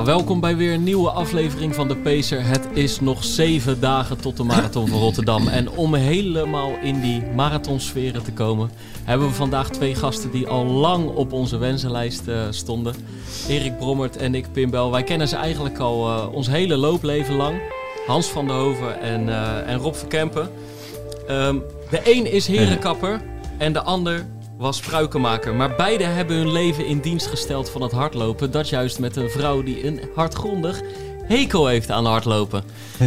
Ja, welkom bij weer een nieuwe aflevering van de Pacer. Het is nog zeven dagen tot de Marathon van Rotterdam. En om helemaal in die marathonsferen te komen, hebben we vandaag twee gasten die al lang op onze wensenlijst uh, stonden. Erik Brommert en ik, Pim Bel. Wij kennen ze eigenlijk al uh, ons hele loopleven lang. Hans van der Hoven en, uh, en Rob Verkempen. Um, de een is herenkapper en de ander was spruikenmaker. Maar beide hebben hun leven in dienst gesteld van het hardlopen. Dat juist met een vrouw die een hardgrondig hekel heeft aan hardlopen.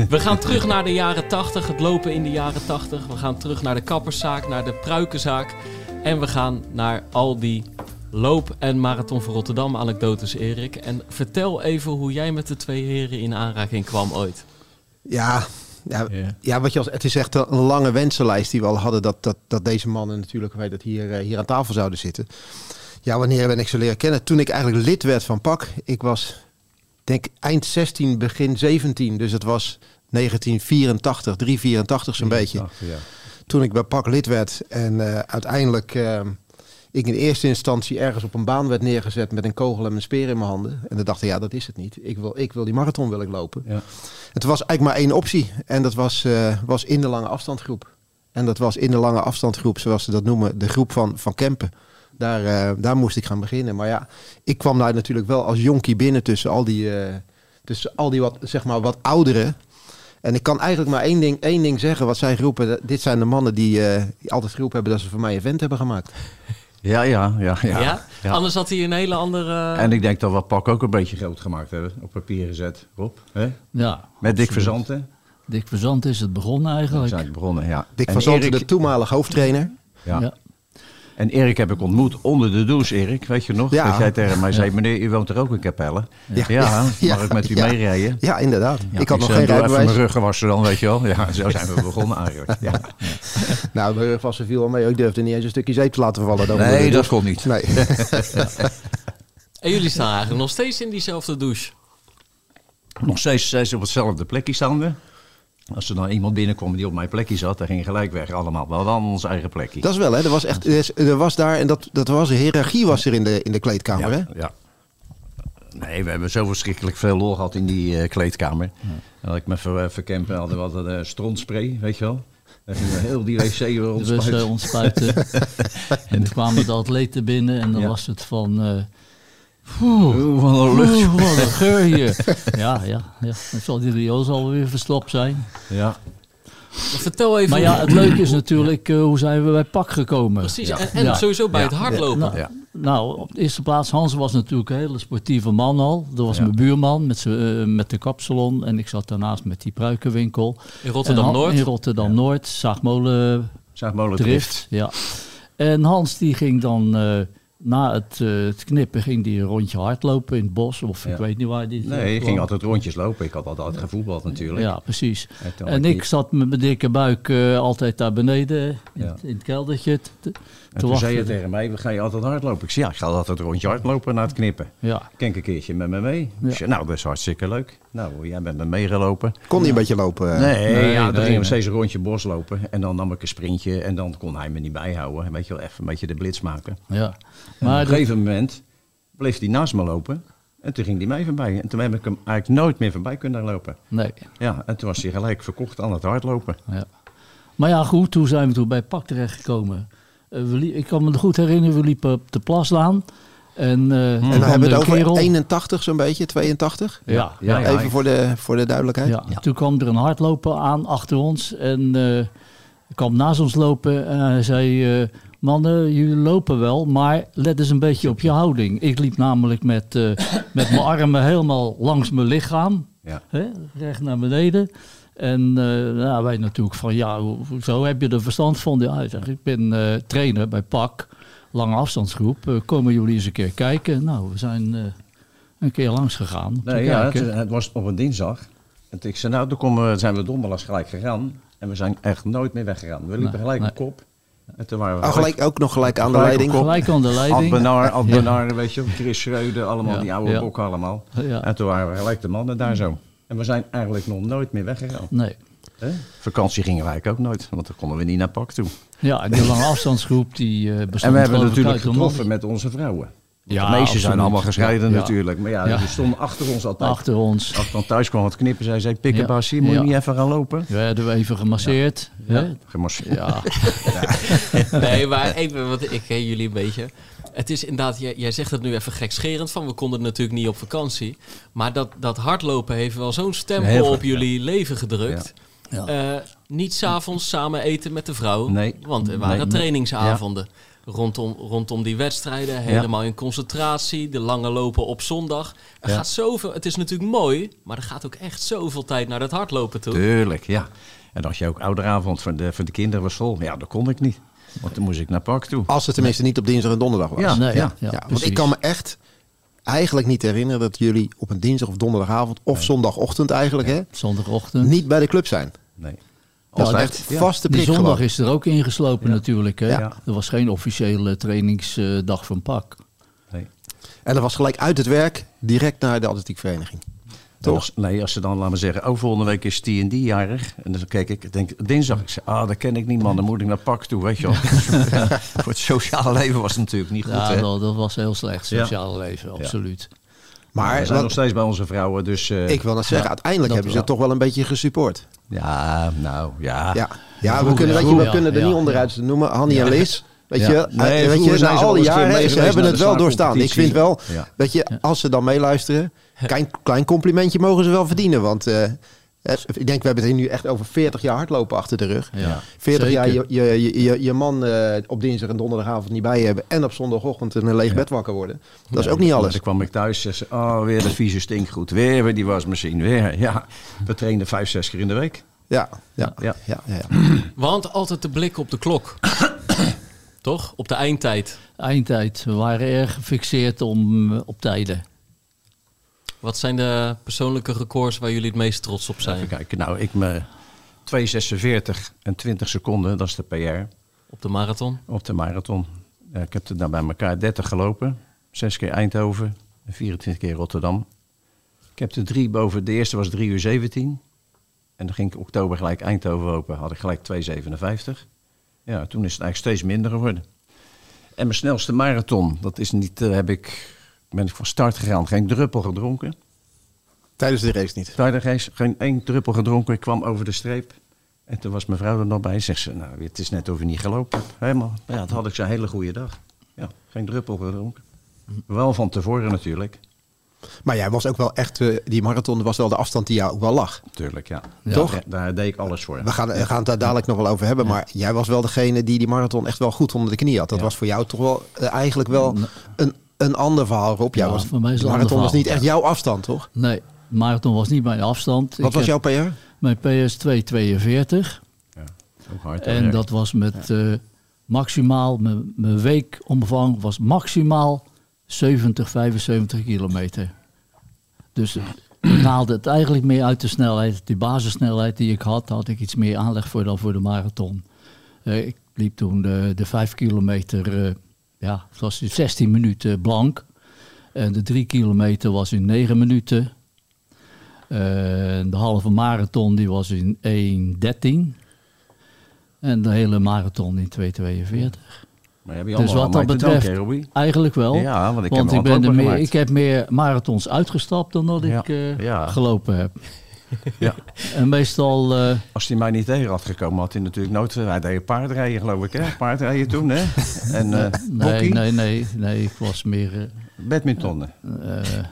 We gaan terug naar de jaren 80, het lopen in de jaren 80. We gaan terug naar de kapperszaak, naar de pruikenzaak. En we gaan naar al die loop- en marathon voor Rotterdam anekdotes, Erik. En vertel even hoe jij met de twee heren in aanraking kwam ooit. Ja, ja, yeah. ja, wat je als, het is echt een lange wensenlijst die we al hadden dat, dat, dat deze mannen natuurlijk weet dat hier, uh, hier aan tafel zouden zitten. Ja, wanneer ben ik ze leren kennen? Toen ik eigenlijk lid werd van PAK. Ik was denk eind 16, begin 17. Dus het was 1984, 384 zo'n beetje. Ja. Toen ik bij PAK lid werd en uh, uiteindelijk... Uh, ik in eerste instantie ergens op een baan werd neergezet met een kogel en een speer in mijn handen. En dan dacht ik, ja, dat is het niet. Ik wil, ik wil die marathon wil ik lopen. Ja. Het was eigenlijk maar één optie. En dat was, uh, was in de lange afstandgroep. En dat was in de lange afstandgroep, zoals ze dat noemen, de groep van, van Kempen. Daar, uh, daar moest ik gaan beginnen. Maar ja, ik kwam daar natuurlijk wel als jonkie binnen tussen al die, uh, tussen al die wat, zeg maar, wat ouderen. En ik kan eigenlijk maar één ding, één ding zeggen wat zij groepen. Dit zijn de mannen die, die altijd geroepen hebben dat ze voor mij een vent hebben gemaakt. Ja, ja, ja, ja, ja? ja. Anders had hij een hele andere... En ik denk dat we Pak ook een beetje groot gemaakt hebben. Op papier gezet, Rob. Hè? Ja. Met Dick Verzanten. Dick Verzanten is het begonnen eigenlijk. Zijn het begonnen, ja. Dick Verzanten, de toenmalig hoofdtrainer. Ja. En Erik heb ik ontmoet onder de douche, Erik. Weet je nog? Ja. Dat jij tegen mij zei, meneer, u woont er ook in Capelle. Ja, ja, ja. mag ik met u ja. meerijden? Ja, inderdaad. ik had ik nog geen rijbewijs. mijn ruggen wassen dan, weet je wel. Ja, zo zijn we begonnen eigenlijk. Ja. nou, mijn rugwassen viel al mee. Ik durfde niet eens een stukje zeep te laten vallen. Dan nee, dat kon niet. Nee. en jullie staan eigenlijk nog steeds in diezelfde douche? Nog steeds, steeds op hetzelfde plekje staan we. Als er dan iemand binnenkwam die op mijn plekje zat, dan ging gelijk weg allemaal. Wel dan ons eigen plekje. Dat is wel, hè? Er was echt, er was daar en dat, dat was een hiërarchie was er in de, in de kleedkamer, ja, hè? Ja. Nee, we hebben zo verschrikkelijk veel lol gehad in die uh, kleedkamer. Ja. Dat ik me ver, verkempen hadden we altijd uh, strontspray, weet je wel. Dan gingen we heel die wc weer ontspuiten. Dus, uh, ontspuiten. en dan kwamen de atleten binnen en dan ja. was het van... Oeh, wat een lucht. Oeh, wat een geur hier. ja, ja, ja. Dan zal die riool alweer verstopt zijn. Ja. Vertel even. Maar ja, het leuke is natuurlijk uh, hoe zijn we bij pak gekomen. Precies, ja. en, en ja. sowieso bij ja. het hardlopen. Nou, ja. nou, op de eerste plaats, Hans was natuurlijk een hele sportieve man al. Dat was mijn buurman met, uh, met de kapsalon. En ik zat daarnaast met die pruikenwinkel. In Rotterdam-Noord? In Rotterdam-Noord, Zaagmolen, Zaagmolen Drift. Ja. En Hans die ging dan... Uh, na het, uh, het, knippen ging hij een rondje hardlopen in het bos. Of ja. ik weet niet waar die. Nee, ik ging altijd rondjes lopen. Ik had altijd gevoetbald natuurlijk. Ja, precies. En, en ik, zat met mijn dikke buik uh, altijd daar beneden in, ja. in het keldertje. Te, en toen zei je tegen mij, we ga je altijd hardlopen? Ik zei, ja, ik ga altijd een rondje hardlopen na het knippen. Ja. Kijk een keertje met me mee. Ja. Zei, nou, dat is hartstikke leuk. Nou, jij bent met me meegelopen. Kon hij een beetje lopen? Nee, nee ja, dan nee, gingen we steeds een rondje bos lopen. En dan nam ik een sprintje en dan kon hij me niet bijhouden. Weet je wel, even een beetje de blitz maken. Ja. Maar op een gegeven moment bleef hij naast me lopen. En toen ging hij mij voorbij. En toen heb ik hem eigenlijk nooit meer voorbij kunnen lopen. Nee. Ja, en toen was hij gelijk verkocht aan het hardlopen. Ja. Maar ja, goed, toen zijn we toen bij Pak terechtgekomen. Uh, we, ik kan me goed herinneren, we liepen op de Plaslaan. En, uh, en dan hebben we het over kerel. 81 zo'n beetje, 82? Ja. ja, ja, ja Even voor de, voor de duidelijkheid. Ja. Toen kwam er een hardloper aan achter ons. En uh, kwam naast ons lopen en hij zei... Uh, mannen, jullie lopen wel, maar let eens een beetje op je houding. Ik liep namelijk met, uh, met mijn armen helemaal langs mijn lichaam, ja. hè, recht naar beneden. En uh, nou, wij natuurlijk van, ja, hoezo heb je er verstand van? Ja, ik, zeg, ik ben uh, trainer bij PAK, lange afstandsgroep. komen jullie eens een keer kijken? Nou, we zijn een keer langs gegaan. Nee, ja, het, het, was op een dinsdag. En ik zei, nou, toen komen, zijn we donderdag gelijk gegaan. En we zijn echt nooit meer weggegaan. We liepen Nee, gelijk nee. op kop. En toen waren we Oh, gelijk, ook nog gelijk aan de Gelijk leiding. Gelijk aan de Ad leiding. Benar, Ad Ja. Benar, weet je, Chris Schreuder, allemaal Ja, die oude ja. bokken allemaal. Ja. En toen waren we gelijk de mannen daar zo. En we zijn eigenlijk nog nooit meer weggegaan. Nee. Hè? Vakantie gingen wij ook nooit, want dan konden we niet naar pak toe. Ja, en die lange afstandsgroep die eh bestond En we hebben natuurlijk getroffen met onze vrouwen. Ja, de meesten zijn allemaal gescheiden Ja. natuurlijk. Maar ja, Ja. die stonden achter ons altijd. Achter ons. Als ik dan thuis kwam wat knippen, zei ze, pikkenbassie, Ja. moet je niet even gaan lopen? Werden we even gemasseerd. hè? Gemasseerd. Ja. Nee, maar even, want ik ken jullie een beetje. Het is inderdaad, jij, jij zegt het nu even gekscherend van, we konden natuurlijk niet op vakantie. Maar dat, dat hardlopen heeft wel zo'n stempel op jullie leven gedrukt. Ja. Eh, niet s'avonds samen eten met de vrouw, Nee. want er waren Nee. trainingsavonden. Rondom, rondom die wedstrijden, helemaal in concentratie, de lange lopen op zondag. Er gaat zoveel, het is natuurlijk mooi, maar er gaat ook echt zoveel tijd naar dat hardlopen toe. Tuurlijk, ja. En als je ook ouderavond van de, van de kinderen was vol, ja, dat kon ik niet. Want dan moest ik naar park toe. Als het tenminste niet op dinsdag en donderdag was. Ja, Nee, ja. ja, Ja, want ik kan me echt eigenlijk niet herinneren dat jullie op een dinsdag of donderdagavond of zondagochtend eigenlijk hè, Zondagochtend. niet bij de club zijn. Nee. Dat is dat- echt ja. vaste Die prik zondag gewoon. is er ook ingeslopen natuurlijk. Hè? Ja. Er was geen officiële trainingsdag van pak. nee. En dat was gelijk uit het werk direct naar de atletiekvereniging. Toch? Nee, als ze dan, laten we zeggen, oh, volgende week is die en die jarig. En dan kijk ik, denk dinsdag, ik zeg, ah, dat ken ik niet man, dan moet ik naar pak toe, weet je wel. Voor het sociale leven was het natuurlijk niet goed, Ja, dat, dat was heel slecht, Ja. sociale leven, absoluut. Maar we zijn nog steeds bij onze vrouwen, dus... eh, ik wil net zeggen, uiteindelijk dat hebben ze wel. toch wel een beetje gesupport. Ja, nou, ja. Ja, ja we kunnen, weet je, ja. we kunnen er niet ja. onderuit noemen. Hanny en Liz. Weet Ja. je, Nee, eh, weet je zijn na ze al die jaren, mee ze hebben het wel doorstaan. Ik vind wel, Ja. weet je, als ze dan meeluisteren, klein, klein complimentje mogen ze wel verdienen. Want eh, eh, ik denk, we hebben het hier nu echt over 40 jaar hardlopen achter de rug. Ja. 40 jaar je, je, je, man eh, op dinsdag en donderdagavond niet bij hebben en op zondagochtend in een leeg bed wakker worden. Dat is ook niet alles. Dan kwam ik thuis en zei ze, oh, weer de vieze stinkgoed. Weer weer die wasmachine, weer. Ja, we trainden vijf, zes keer in de week. Ja, ja, Ja. ja, ja, ja. Want altijd de blik op de klok. Toch? Op de eindtijd. Eindtijd. We waren erg gefixeerd om, op tijden. Wat zijn de persoonlijke records waar jullie het meest trots op zijn? Even kijken, nou, ik me 2,46 en 20 seconden, dat is de PR Op de marathon? op de marathon. Ja, ik heb er bij elkaar 30 gelopen. Zes keer Eindhoven en 24 keer Rotterdam. Ik heb er drie boven. De eerste was 3 uur 17. En dan ging ik oktober gelijk Eindhoven lopen. Had ik gelijk 2,57. Ja, toen is het eigenlijk steeds minder geworden. En mijn snelste marathon, dat is niet, eh, heb ik, ben ik van start gegaan. Geen druppel gedronken. Tijdens de race niet. Tijdens de race, geen één druppel gedronken. Ik kwam over de streep. En toen was mijn vrouw er nog bij. Zegt ze, nou, het is net of je niet gelopen hebt. Helemaal. Ja, dat had ik zo'n hele goede dag. Ja, geen druppel gedronken. Wel van tevoren natuurlijk. Maar jij was ook wel echt, eh, die marathon was wel de afstand die jou ook wel lag. Tuurlijk, ja. Ja. Toch? Daar, daar deed ik alles voor. We gaan, we gaan het daar dadelijk nog wel over hebben. Maar jij was wel degene die die marathon echt wel goed onder de knie had. Dat Ja. was voor jou toch wel eh, eigenlijk wel een, een ander verhaal, Rob. Jij Ja, was, voor mij is het marathon was niet echt jouw afstand, toch? Nee, marathon was niet mijn afstand. Wat Ik was jouw PR? Mijn PS 242. Ook hard. En dat was met eh, maximaal, mijn, mijn weekomvang was maximaal 70, 75 kilometer. Dus ik haalde het eigenlijk meer uit de snelheid. Die basissnelheid die ik had, had ik iets meer aanleg voor dan voor de marathon. Eh, ik liep toen de, de 5 kilometer, eh, ja, het was in 16 minuten blank. En de 3 kilometer was in 9 minuten. En de halve marathon die was in 1.13. En de hele marathon in 2.42. Maar heb je Dus wat dat danken, betreft, eigenlijk wel. Ja, want ik heb want hem ik, ben er meer, ik heb meer marathons uitgestapt dan dat Ja, ik eh, ja. gelopen heb. Ja. En meestal, eh, Als hij mij niet tegen had gekomen, had hij natuurlijk nooit... Hij deed paardrijden, geloof ik, hè? Paardrijden toen, hè? En eh nee, nee, nee, nee, ik was meer... eh, badminton. eh, weet je,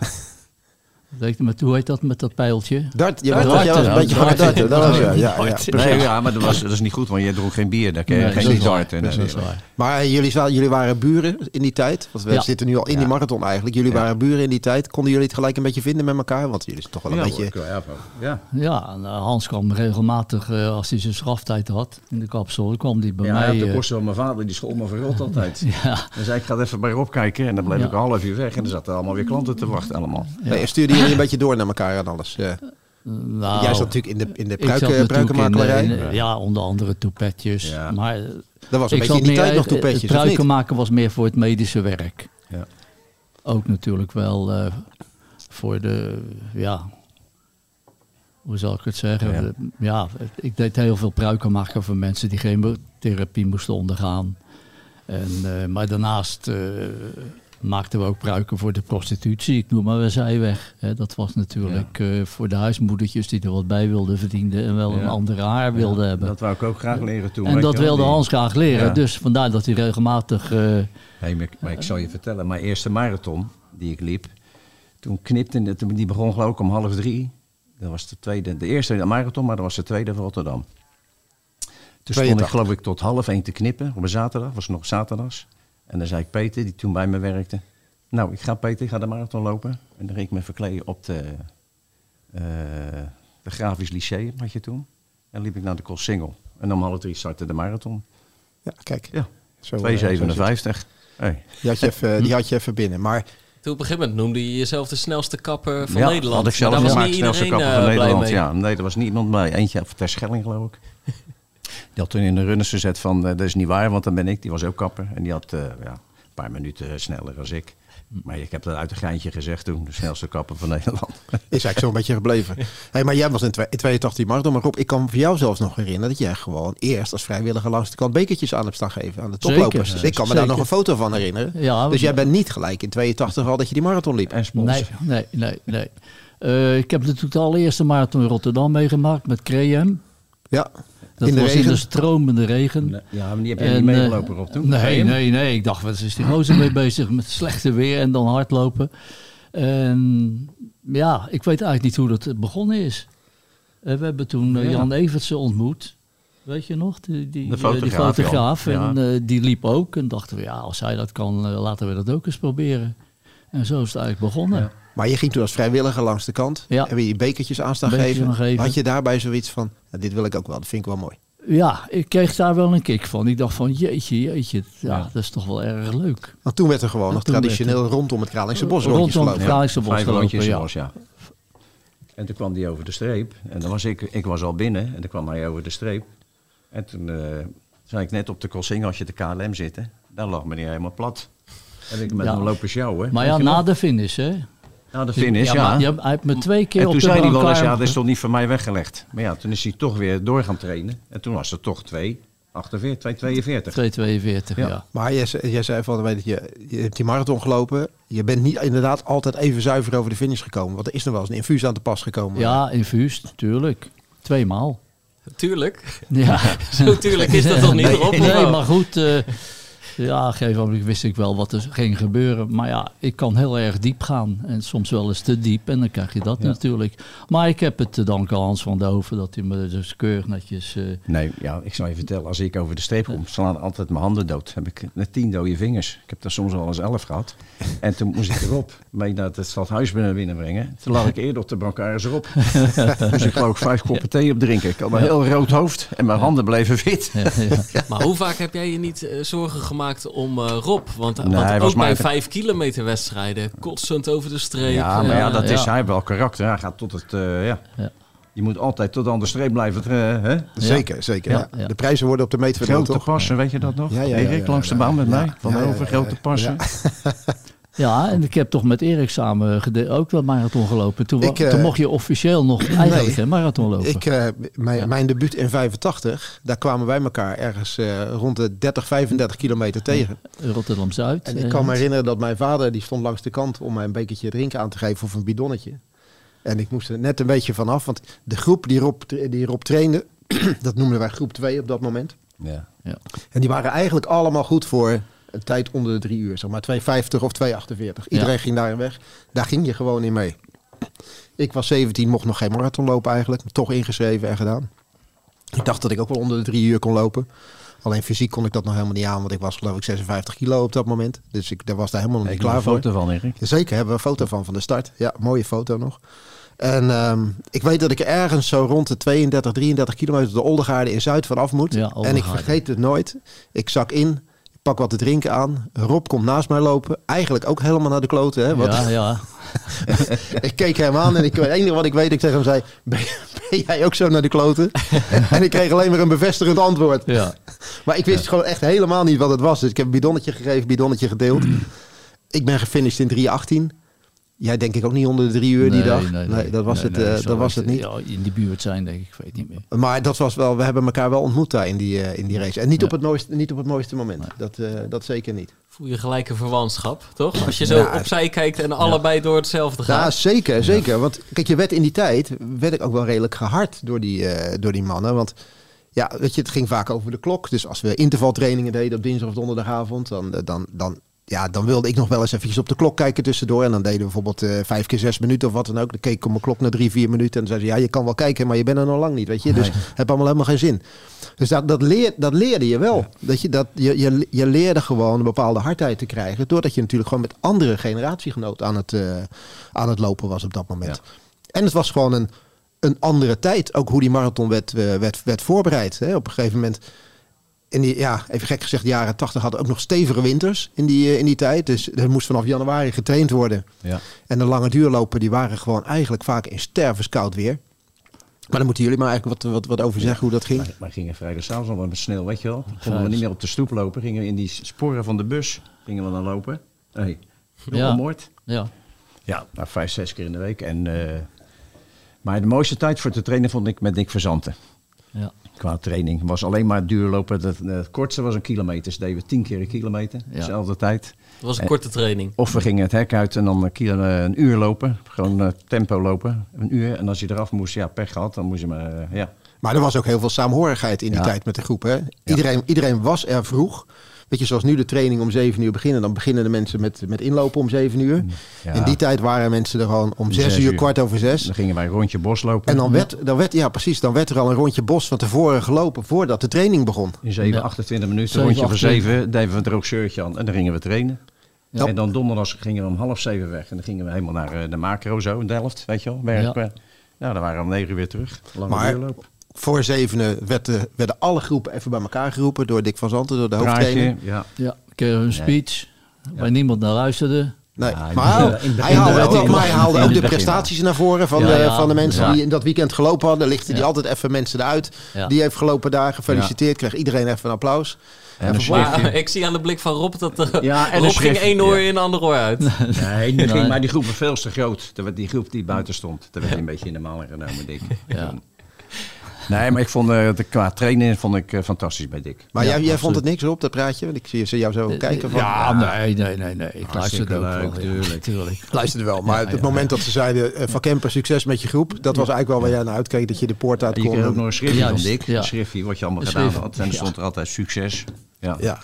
maar hoe heet dat met dat pijltje? Dart, Ja, jij was een beetje van het darten. Dat was, ja, ja, ja. Nee, ja, maar dat, was, dat is niet goed, want je dronk geen bier. Daar kun je Nee, geen darten. Dat is waar. Maar eh, jullie, jullie waren buren in die tijd. Want we Ja. zitten nu al in die Ja. marathon eigenlijk. Jullie Ja. waren buren in die tijd. Konden jullie het gelijk een beetje vinden met elkaar? Want jullie zijn toch wel een Ja, beetje... hoor, ja, ja. Ja, en, eh, Hans kwam regelmatig, eh, als hij zijn straftijd had in de kapsel, kwam hij bij Ja, mij. de eh, kosten van mijn vader, die school me verrot altijd. ja, Dan zei ik, ga even bij Rob kijken. En dan bleef Ja. ik een half uur weg. En dan zaten allemaal weer klanten te wachten allemaal. Nee, jullie een beetje door naar elkaar en alles? Ja. Nou, Jij zat natuurlijk in de, in de ik zat pruik, natuurlijk pruikenmakerij. in, eh, ja, onder andere toepetjes. Ja. Maar Dat was een beetje in die tijd nog toepetjes, pruiken maken was meer voor het medische werk. Ja. Ook natuurlijk wel eh, voor de, ja, hoe zal ik het zeggen? Ja. Ik deed heel veel pruiken maken voor mensen die chemotherapie moesten ondergaan. En, eh, maar daarnaast maakten we ook pruiken voor de prostitutie. Ik noem maar een zijweg. Hè. Dat was natuurlijk eh, voor de huismoedertjes die er wat bij wilden verdienen en wel Ja. een andere haar wilden hebben. Dat wou ik ook graag leren toen. en dat wilde die- Hans graag leren. Dus vandaar dat hij regelmatig... eh, Hey, maar, ik- maar ik zal je vertellen, mijn eerste marathon die ik liep, toen knipte het, die begon geloof ik om half drie. Dat was de tweede, de eerste marathon, maar dat was de tweede van Rotterdam. Toen stond ik 82. geloof ik tot half één te knippen op een zaterdag, was nog zaterdags. En dan zei ik Peter, die toen bij me werkte, nou ik ga Peter, ik ga de marathon lopen. En dan ging ik me verkleden op de, eh de Grafisch Lyceum, had je toen. En liep ik naar de Koolsingel. En om half drie startte de marathon. Ja, kijk. Ja, Zo, eh. 2,57. Hey. Die had, je even, die had je even binnen. Maar Toen op een gegeven moment noemde je jezelf de snelste kapper van ja, Nederland. had ik zelf maar was niet snelste kapper van eh, blij Nederland. Ja, nee, er was niemand bij. Eentje ter Schelling, geloof ik. Die had toen in de runners gezet van, eh, dat is niet waar, want dan ben ik. Die was ook kapper. En die had eh, ja, een paar minuten sneller als ik. Maar ik heb dat uit een geintje gezegd toen. De snelste kapper van Nederland. is eigenlijk zo'n beetje gebleven. Hey, maar jij was in, twee- in 82 marathon. Maar Rob, ik kan voor jou zelfs nog herinneren dat jij gewoon eerst als vrijwilliger langs de kant bekertjes aan hebt staan geven aan de toplopers. Dus ik kan me daar nog een foto van herinneren. Ja, dus jij bent niet gelijk in 82 al dat je die marathon liep. En sponsor. Nee, nee, nee. nee. Eh, ik heb natuurlijk de allereerste marathon in Rotterdam meegemaakt met Cream. Ja, Dat in de was in regen. de stromende regen. Nee, Ja, maar die heb je En, niet eh, meegelopen op toen? Nee, nee, nee. Ik dacht, wat is die gozer mee bezig met slechte weer en dan hardlopen. En ja, ik weet eigenlijk niet hoe dat begonnen is. Eh, we hebben toen eh, Ja. Jan Evertsen ontmoet. Weet je nog? Die, die, De fotograaf, die fotograaf. En die liep ook. En dachten we, ja, als hij dat kan, laten we dat ook eens proberen. En zo is het eigenlijk begonnen. Ja. Maar je ging toen als vrijwilliger langs de kant. Ja. En weer die bekertjes aan staan geven. Had je daarbij zoiets van, nou, dit wil ik ook wel, dat vind ik wel mooi. Ja, ik kreeg daar wel een kick van. Ik dacht van, jeetje, jeetje. Ja, Ja. dat is toch wel erg leuk. Want toen werd er gewoon En nog werd traditioneel rondom het Kralingse bos rondjes Rondom het gelopen. Kralingse bos Vijf ja. ja. En toen kwam die over de streep. En dan was ik, ik was al binnen. En toen kwam hij over de streep. En toen eh, zei ik net op de crossing, als je de KLM zitten, dan lag meneer helemaal plat. En ik met Ja. hem lopen sjouwen. Maar ja, je na de finish, hè? Na de finish, ja. maar je hebt- hij heeft me twee keer En op toen zei hij wel eens, ja, dat is toch niet voor mij weggelegd. Maar ja, toen is hij toch weer door gaan trainen. En toen was het toch 2,48, 2,42. 2,42, ja. Ja. Maar jij, zei- jij zei van, weet je, je hebt die marathon gelopen. Je bent niet inderdaad altijd even zuiver over de finish gekomen. Want er is nog wel eens een infuus aan te pas gekomen. Ja, infuus, natuurlijk. Tweemaal. Tuurlijk. Ja. Zo tuurlijk is dat toch niet nee, erop? Nee, maar goed. eh, ja, op een gegeven moment wist ik wel wat er ging gebeuren. Maar ja, ik kan heel erg diep gaan. En soms wel eens te diep. En dan krijg je dat Ja. natuurlijk. Maar ik heb het te danken aan Hans van de Hoven. Dat hij me dus keurig netjes... eh, Nee, ja, ik zal je vertellen, als ik over de streep kom, slaan altijd mijn handen dood. Heb ik net tien dode vingers. Ik heb er soms wel eens elf gehad. En toen moest ik erop mee naar het stadhuis binnen binnenbrengen. Toen lag ik eerder op de brancard erop. dus ik geloof vijf koppen thee op drinken. Ik had een heel rood hoofd en mijn handen bleven wit. ja, ja. Maar hoe vaak heb jij je niet eh, zorgen gemaakt om eh, Rob? Want, Nee, want hij ook was bij vijf kilometer wedstrijden, kotsend over de streep. Ja, maar ja, dat is, hij heeft wel karakter. Hij gaat tot het, eh, ja. Ja. Je moet altijd tot aan de streep blijven. eh, hè? Zeker, zeker. Ja. De prijzen worden op de meet verdeeld, Grote toch? passen, weet je dat nog? Ja, ja, ja, Erik, ja, langs de ja, baan met ja. mij. Van over, ja, grote ja. passen. Ja, en ik heb toch met Erik samen ook wel marathon gelopen. Toen, Ik, eh, toen mocht je officieel nog eigenlijk nee. geen marathon lopen. Ik, eh, mijn, mijn debuut in 85, daar kwamen wij elkaar ergens eh, rond de 30, 35 kilometer tegen. Rotterdam-Zuid. En ik kan me herinneren dat mijn vader, die stond langs de kant om mij een bekertje drinken aan te geven of een bidonnetje. En ik moest er net een beetje vanaf, want de groep die Rob, die Rob trainde, dat noemden wij groep 2 op dat moment. Ja. En die waren eigenlijk allemaal goed voor een tijd onder de drie uur. Zeg maar 2,50 of 2,48. Iedereen Ja. ging daarin weg. Daar ging je gewoon in mee. Ik was 17, mocht nog geen marathon lopen eigenlijk. Maar toch ingeschreven en gedaan. Ik dacht dat ik ook wel onder de drie uur kon lopen. Alleen fysiek kon ik dat nog helemaal niet aan. Want ik was geloof ik 56 kilo op dat moment. Dus ik daar was daar helemaal nog niet heb klaar een voor. foto van, Erik. Zeker, hebben we een foto van van de start. Ja, mooie foto nog. En ehm, ik weet dat ik ergens zo rond de 32, 33 kilometer de Oldegaarde in Zuid vanaf moet. Ja, en ik vergeet het nooit. Ik zak in. Pak wat te drinken aan. Rob komt naast mij lopen. Eigenlijk ook helemaal naar de kloten. Hè? Ja, ja. ik keek hem aan en ik, het enige wat ik weet, ik tegen hem zei... Ben, ben jij ook zo naar de kloten? en ik kreeg alleen maar een bevestigend antwoord. ja. Maar ik wist gewoon echt helemaal niet wat het was. Dus ik heb een bidonnetje gegeven, bidonnetje gedeeld. ik ben gefinished in 3.18. Jij denk ik ook niet onder de drie uur die dag. Nee, dat was, Nee, het, nee, eh, dat was het niet. Ja, in die buurt zijn, denk ik. Ik weet niet meer. Maar dat was wel, we hebben elkaar wel ontmoet daar in die, eh, in die race. En niet, Ja. op, het mooiste, niet op het mooiste moment. Dat, eh, dat zeker niet. Voel je gelijk een verwantschap, toch? Als je zo Ja. opzij kijkt en allebei door hetzelfde Ja, gaat. zeker, zeker. Want kijk, je werd in die tijd, werd ik ook wel redelijk gehard door die, eh, door die mannen. Want ja, weet je, het ging vaak over de klok. Dus als we intervaltrainingen deden op dinsdag of donderdagavond, dan, dan, dan, ja, dan wilde ik nog wel eens eventjes op de klok kijken tussendoor. En dan deden we bijvoorbeeld eh, vijf keer zes minuten of wat dan ook. Dan keek ik op mijn klok naar drie, vier minuten. En dan zei ze, ja, je kan wel kijken, maar je bent er nog lang niet, weet je. Dus Nee. heb allemaal helemaal geen zin. Dus dat, dat, leer, dat leerde je wel. Dat je, dat, je, je, je leerde gewoon een bepaalde hardheid te krijgen. Doordat je natuurlijk gewoon met andere generatiegenoten aan het, eh, aan het lopen was op dat moment. En het was gewoon een, een andere tijd. Ook hoe die marathon werd, eh, werd, werd voorbereid. Hè. Op een gegeven moment, in die, ja, even gek gezegd, de jaren 80 hadden ook nog stevige winters in die, eh, in die tijd. Dus er moest vanaf januari getraind worden. Ja. En de lange duurlopen, die waren gewoon eigenlijk vaak in stervenskoud weer. Maar dan moeten jullie maar eigenlijk wat, wat, wat over zeggen hoe dat ging. Maar, maar gingen vrijdagavond al met snel, weet je wel. Konden we niet meer op de stoep lopen. Gingen we in die sporen van de bus gingen we dan lopen. Hey, Ja. moord. Ja. Ja, nou, vijf, zes keer in de week. En, eh, maar de mooiste tijd voor te trainen vond ik met Dick Verzanten. Ja. Qua training. was alleen maar duurlopen. Het, het kortste was een kilometer. Dus deden we tien keer een kilometer. Ja. Dezelfde tijd. Het was een korte training. Of we gingen het hek uit en dan een, kilo, eh, een uur lopen. Gewoon eh, tempo lopen. Een uur. En als je eraf moest, ja, pech gehad. Dan moest je maar, eh, ja. Maar er was ook heel veel saamhorigheid in die Ja. tijd met de groep. Hè? Iedereen, iedereen was er vroeg. Weet je, zoals nu de training om 7 uur beginnen. Dan beginnen de mensen met, met inlopen om 7 uur. Ja. In die tijd waren mensen er gewoon om 6 zes uur, uur. kwart over 6. Dan gingen wij een rondje bos lopen. En dan werd, dan werd, ja precies, dan werd er al een rondje bos van tevoren gelopen voordat de training begon. In 7, Ja. 28 minuten, Zeven, rondje van 28. 7, deden we een droog shirtje aan en dan gingen we trainen. Ja. En dan donderdags gingen we om half zeven weg en dan gingen we helemaal naar eh, de macro zo in Delft, weet je wel, werken. Ja. Nou, dan waren we om 9 uur weer terug. Lange Maar- duurloop. Voor zevenen werd de- werden alle groepen even bij elkaar geroepen door Dick van Zanten, door de hoofdtrainer. Ja. Ja. Ik kreeg een speech waar niemand naar luisterde. Nee, Ja, maar, hij haalde ook, maar hij haalde ook de prestaties naar voren van, Ja, de, ja. van de mensen Ja. die in dat weekend gelopen hadden. Lichtte hij Ja. altijd even mensen eruit. Ja. Die heeft gelopen daar, gefeliciteerd, kreeg iedereen even een applaus. En een Maar schriftje. ik zie aan de blik van Rob dat er, Ja, en een Rob ging één oor ja. in, ander oor uit. Nee, ging, maar die groep was veel te groot. Die groep die buiten stond, dat werd een beetje in de maling genomen, Dick. Ja. Nee, maar ik vond eh, de, qua trainen vond ik eh, fantastisch bij Dick. Maar Ja, jij, jij vond het niks op, dat praatje? Want ik zie ze jou zo kijken van... Ja, nee, nee, nee, nee. Ik luisterde ook leuk, wel. ja. tuurlijk. tuurlijk. Luisterde wel, maar Ja, het ja, moment dat ze zeiden... eh, van Kemper, succes met je groep. Dat was eigenlijk wel waar jij naar uitkeek, dat je de poort uit En je kreeg ook kon. nog een schriftje van Dick. ja. Een schriftje wat je allemaal gedaan had. En er stond er altijd succes. Ja. Ja,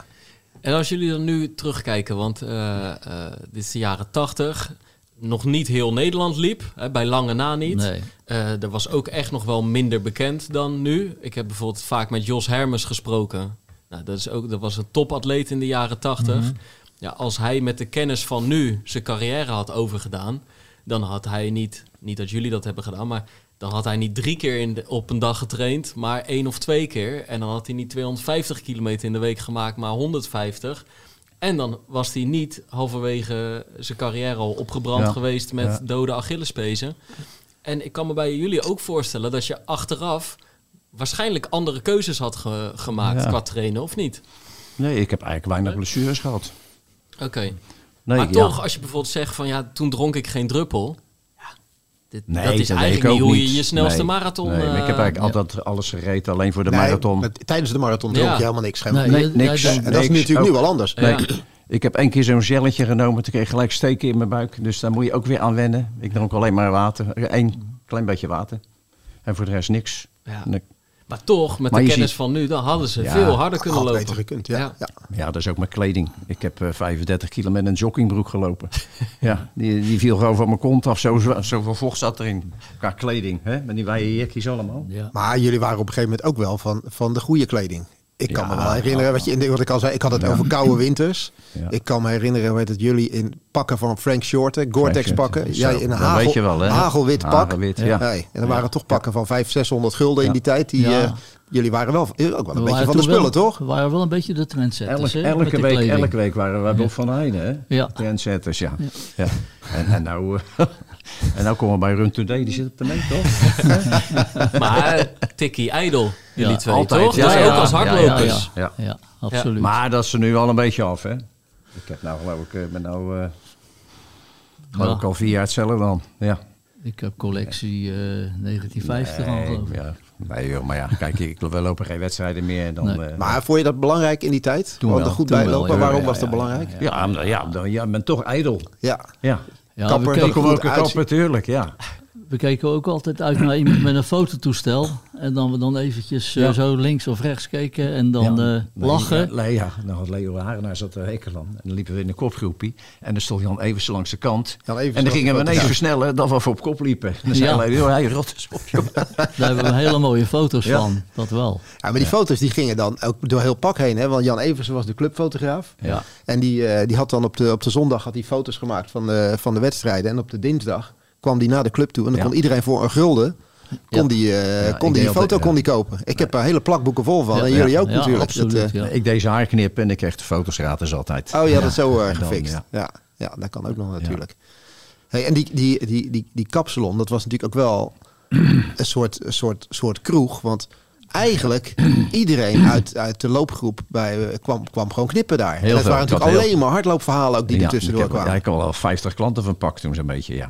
En als jullie dan nu terugkijken, want eh, eh, dit is de jaren tachtig. Nog niet heel Nederland liep, hè, bij lange na niet. Nee. Eh, er was ook echt nog wel minder bekend dan nu. Ik heb bijvoorbeeld vaak met Jos Hermes gesproken. Nou, dat, is ook, dat was een topatleet in de jaren tachtig. Ja, als hij met de kennis van nu zijn carrière had overgedaan... dan had hij niet, niet dat jullie dat hebben gedaan... maar dan had hij niet drie keer in de- op een dag getraind... maar één of twee keer. En dan had hij niet 250 kilometer in de week gemaakt, maar 150... En dan was hij niet halverwege zijn carrière al opgebrand Ja. geweest met Ja. dode Achillespezen. En ik kan me bij jullie ook voorstellen dat je achteraf waarschijnlijk andere keuzes had ge- gemaakt Ja. qua trainen, of niet? Nee, ik heb eigenlijk weinig blessures gehad. Oké. Nee, maar toch, als je bijvoorbeeld zegt van ja, toen dronk ik geen druppel. Dit, Nee, dat is eigenlijk niet hoe je je snelste Nee. marathon... Nee, ik heb eh, eigenlijk altijd alles gereden, alleen voor de Nee, marathon. maar tijdens de marathon dronk Ja. je helemaal niks. geen- Nee, niks. En dat is natuurlijk nu Ook- wel anders. Ja. Ik heb één keer zo'n gelletje genomen, toen kreeg ik gelijk steken in mijn buik. Dus daar moet je ook weer aan wennen. Ik dronk alleen maar water, Eén klein beetje water. En voor de rest niks. Ja. En Maar toch, met Maar de kennis ziet- van nu, dan hadden ze Ja, veel harder kunnen lopen. beter gekund, ja. Ja. ja. Ja, dat is ook mijn kleding. Ik heb eh, 35 kilo met een joggingbroek gelopen. ja, die, die viel gewoon van mijn kont af. Zo, zo- zoveel vocht zat erin. Qua kleding, hè? met die wijde jekjes allemaal. Ja. Maar jullie waren op een gegeven moment ook wel van, van de goede kleding. Ik kan Ja, me wel herinneren, wat, je, wat ik al zei, ik had het over koude winters. Ja. Ik kan me herinneren, weet het, jullie in pakken van Frank Shorten, Gore-Tex pakken. Jij in een hagel, weet je wel, hè? hagelwit pak. Hagelwit, ja. En er waren toch pakken van 500, 600 gulden in die tijd. Die, Ja. eh, jullie waren wel ook wel een We beetje waren van de spullen, wel- toch? We waren wel een beetje de trendsetters. Elke, hè, elke, de week, elke week waren wij Bob van Heijnen, hè? Ja. Trendsetters, ja. ja. En, en, nou, eh, en nou komen we bij Run Today, die zit op de meet, toch? Maar Tikkie, Idol, jullie Ja, twee, altijd, toch? ja, dus ja, ook als ja, ja, hardlopers. Ja. Ja, absoluut. Maar dat is er nu al een beetje af, hè? Ik heb nou geloof ik, ik ben nou, eh geloof Ja. ik al vier jaar hetzelfde dan. Ja. Ik heb collectie eh 1950 al Nee, geloof ik. ja. Nee, joh, maar ja, kijk, ik, we lopen geen wedstrijden meer. Dan, Nee. eh, Maar vond je dat belangrijk in die tijd? Toen Want wel, er goed toen wel, bijlopen, waarom Ja, was dat ja, belangrijk? ja, ja, dan, ja, ben toch ijdel. Ja. Ja. Ja, Kapper, we, dat keken, goed uitzien. kapper, tuurlijk, ja. We keken ook altijd uit naar iemand met een fototoestel. En dan we dan eventjes eh, Ja. zo links of rechts keken en dan Ja. eh, Nee, lachen. Ja, nee, ja. Nou had Leo Harenaar zat te hekelen. En dan liepen we in een kopgroepie. En dan stond Jan Eversen langs de kant. Jan en dan gingen we de ineens versnellen dat we voor op kop liepen. En dan zei hij rot eens op, joh. Daar hebben we hele mooie foto's Ja. van, dat wel. Ja, maar die foto's die gingen dan ook door heel pak heen. Hè? Want Jan Eversen was de clubfotograaf. Ja. En die, eh, die had dan op de, op de zondag had hij foto's gemaakt van de, van de wedstrijden. En op de dinsdag kwam die naar de club toe. En dan Ja. kon iedereen voor een gulden... Kon Ja. die, eh, Ja, kon die foto kon ja. die kopen. Ik heb er hele plakboeken vol van. Ja, en jullie ja, ook ja, natuurlijk. absoluut, Dat, eh, ja. Ik deed zijn haar knippen en ik kreeg de foto's gratis altijd. Oh, je had het zo eh, dan, gefixt. ja. ja. Ja, dat kan ook nog natuurlijk. Hey, en die, die, die, die, die kapsalon, dat was natuurlijk ook wel een soort, een soort, soort kroeg. Want eigenlijk iedereen uit, uit de loopgroep bij, kwam, kwam gewoon knippen daar. Heel en veel. waren natuurlijk heel- alleen maar hardloopverhalen ook die er Ja, tussendoor kwamen. Ja, ik had wel 50 klanten van pak toen zo'n beetje, ja.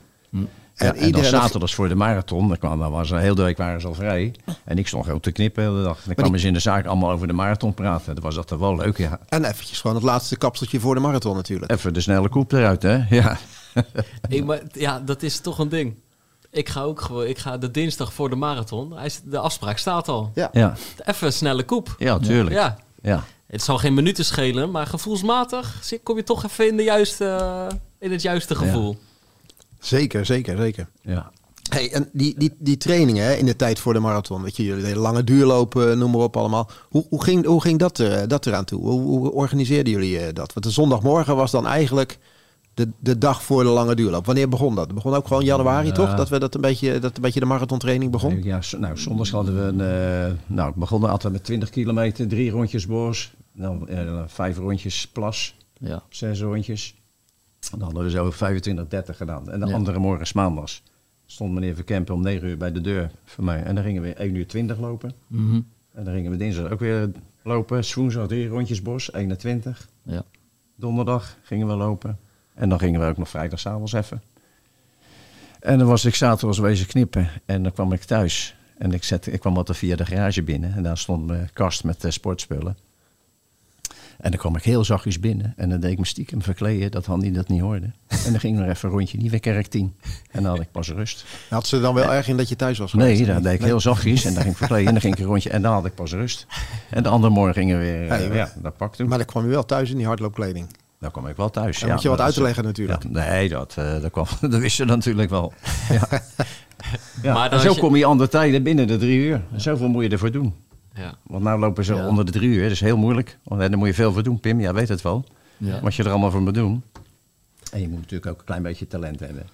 En Ja, en, dan zaterdags voor de marathon, dan, kwam, dan was een hele de week waren ze al vrij. En ik stond gewoon te knippen de hele dag. Dan kwamen ze in de zaak allemaal over de marathon praten. Dat was dat wel leuk, ja. En eventjes gewoon het laatste kapseltje voor de marathon natuurlijk. Even de snelle koep eruit, hè? Ja. Hey, maar ja, dat is toch een ding. Ik ga ook gewoon, ik ga de dinsdag voor de marathon. De afspraak staat al. Ja. Ja, Even een snelle koep. ja tuurlijk. Ja. Ja, het zal geen minuten schelen, maar gevoelsmatig zie- kom je toch even in, de juiste, in het juiste gevoel. Zeker, zeker, zeker. Ja. Hey, en die, die, die trainingen hè, in de tijd voor de marathon, weet je, jullie deden lange duurlopen, noem maar op allemaal. Hoe, hoe ging, hoe ging dat, er, dat eraan toe? Hoe, hoe organiseerden jullie eh, dat? Want de zondagmorgen was dan eigenlijk de, de dag voor de lange duurloop. Wanneer begon dat? Het begon ook gewoon januari, Ja. toch? Dat, we dat, een beetje, dat een beetje de marathontraining begon? Ja, nou, zondags hadden we een... eh, nou, we begonnen altijd met 20 kilometer, drie rondjes bos. Dan eh, vijf rondjes plas, Ja. zes rondjes. Dan hadden we zo 25, 30 gedaan. En de Ja. andere morgen maandags. Stond meneer Verkempen om 9 uur bij de deur voor mij. En dan gingen we 1 uur 20 lopen. Mhm. En dan gingen we dinsdag ook weer lopen. Woensdag drie rondjes bos, 21. ja. Donderdag gingen we lopen. En dan gingen we ook nog vrijdagavond even. En dan was ik zaterdag wezen knippen. En dan kwam ik thuis. En ik, zette, ik kwam altijd via de garage binnen. En daar stond mijn kast met eh, sportspullen. En dan kwam ik heel zachtjes binnen. En dan deed ik me stiekem verkleden dat Handy dat niet hoorde. En dan ging ik nog even een rondje Nieuwekerk 10. En dan had ik pas rust. Had ze dan wel erg in dat je thuis was geweest? Nee, dat deed ik heel zachtjes. En dan ging ik verkleden. En dan ging ik een rondje. En dan had ik pas rust. En de andere morgen gingen we weer... eh, Ja, ja, dat pakte Maar dan kwam je wel thuis in die hardloopkleding. Dan kwam ik wel thuis. Dan ja, moet je wat uit te leggen natuurlijk. Ja, nee, dat, eh, dat, kwam, dat wisten ze natuurlijk wel. Ja. ja. Maar en dan zo je- kom je andere tijden binnen de drie uur. Zoveel moet je ervoor doen. Ja. Want nu lopen ze Ja. onder de drie uur. Dat is heel moeilijk. Want daar moet je veel voor doen. Pim, jij weet het wel. Ja. Wat je er allemaal voor moet doen. En je moet natuurlijk ook een klein beetje talent hebben.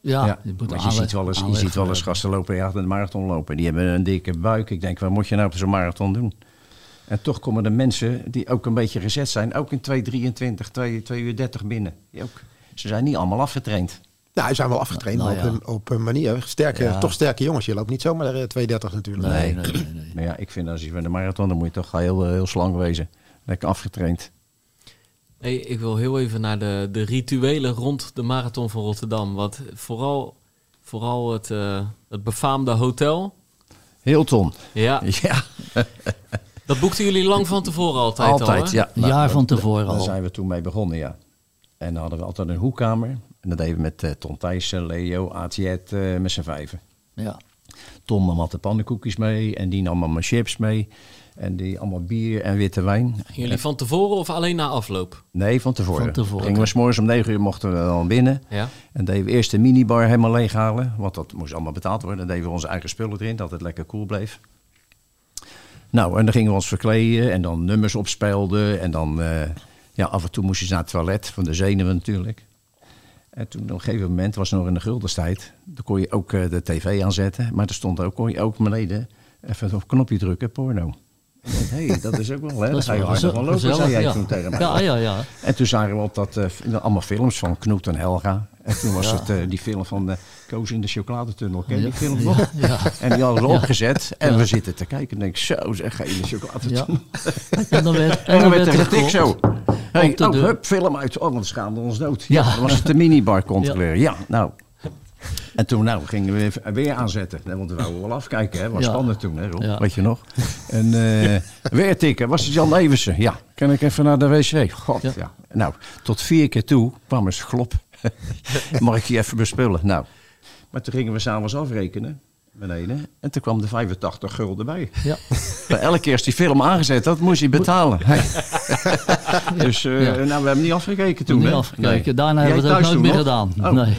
Ja, Ja, je moet want je ziet wel eens, je ziet wel eens gasten lopen, ja, een marathon lopen. Die hebben een dikke buik. Ik denk, wat moet je nou op zo'n marathon doen? En toch komen er mensen die ook een beetje gezet zijn. Ook in 2.23, 2, 2 uur 30 binnen. Die ook, ze zijn niet allemaal afgetraind. Nou, ze zijn wel afgetraind, Nou ja. op, een, op een manier. Sterke, Ja. Toch sterke jongens. Je loopt niet zomaar eh, 230 natuurlijk. Nee, nee, nee. nee. Maar ja, ik vind als je van de marathon, dan moet je toch heel, heel slank wezen. Lekker afgetraind. Hey, ik wil heel even naar de, de rituelen rond de marathon van Rotterdam. Want vooral, vooral het, eh, het befaamde hotel. Hilton. Ja, Ja, dat boekten jullie lang van tevoren altijd, al, altijd. hè? ja. Een jaar dat- van tevoren Daar al. zijn we toen mee begonnen, ja. En dan hadden we altijd een hoekkamer. En dat deden we met eh, Ton Thijssen, Leo, Atiet, eh met z'n vijven. Ja. Tom nam altijd pannenkoekjes mee. En die nam allemaal chips mee. En die allemaal bier en witte wijn. Jullie van tevoren of alleen na afloop? Nee, van tevoren. Van tevoren. Gingen we s'morgens om 9 uur mochten we dan binnen. Ja. En deden we eerst de minibar helemaal leeghalen. Want dat moest allemaal betaald worden. Dan deden we onze eigen spullen erin, dat het lekker koel bleef. Nou, en dan gingen we ons verkleden en dan nummers opspelden. En dan, eh, ja, af en toe moest je naar het toilet, van de zenuwen natuurlijk. En toen op een gegeven moment, was het nog in de guldenstijd, dan kon je ook eh, de tv aanzetten. Maar er stond ook, kon je ook beneden even op knopje drukken, porno. Hé, hey, dat is ook wel, hè? Dat ga je wel harder van lopen, zei jij ja. toen tegen mij. Ja, ja, ja. En toen zagen we op dat, eh, allemaal films van Knoet en Helga. En toen was het eh, die film van eh Koos in de chocoladetunnel. Ken je die film nog? Ja, ja. En die hadden we Ja. opgezet. En Ja. we zitten te kijken en denk ik, zo zeg, ga je in de chocoladetunnel. Ja. En dan werd, En dan werd er getikt zo. Hey, oh, deur. hup, film uit. Oh, want schaamden ons dood. Ja, Ja. dan was het de minibar controleren. Ja. nou. En toen nou, gingen we even weer aanzetten. Nee, Want we wouden wel afkijken, hè. was Ja. spannend toen, hè, Rob? Ja. Weet je nog? En eh, weer tikken. Was het Jan Eversen? Ja. Kan ik even naar de wc? God, ja. Ja. Nou, tot vier keer toe kwam eens glop. Mag ik je even bespullen? Nou. Maar toen gingen we s'avonds afrekenen. Beneden. En toen kwam de 85 gulden bij. Ja. Bij elke keer als die film aangezet had, moest hij betalen. dus eh, Ja. nou, we hebben niet afgekeken toen. Niet afgekeken. Nee. Daarna Jij hebben we het ook nooit meer nog? gedaan. Oh. Nee.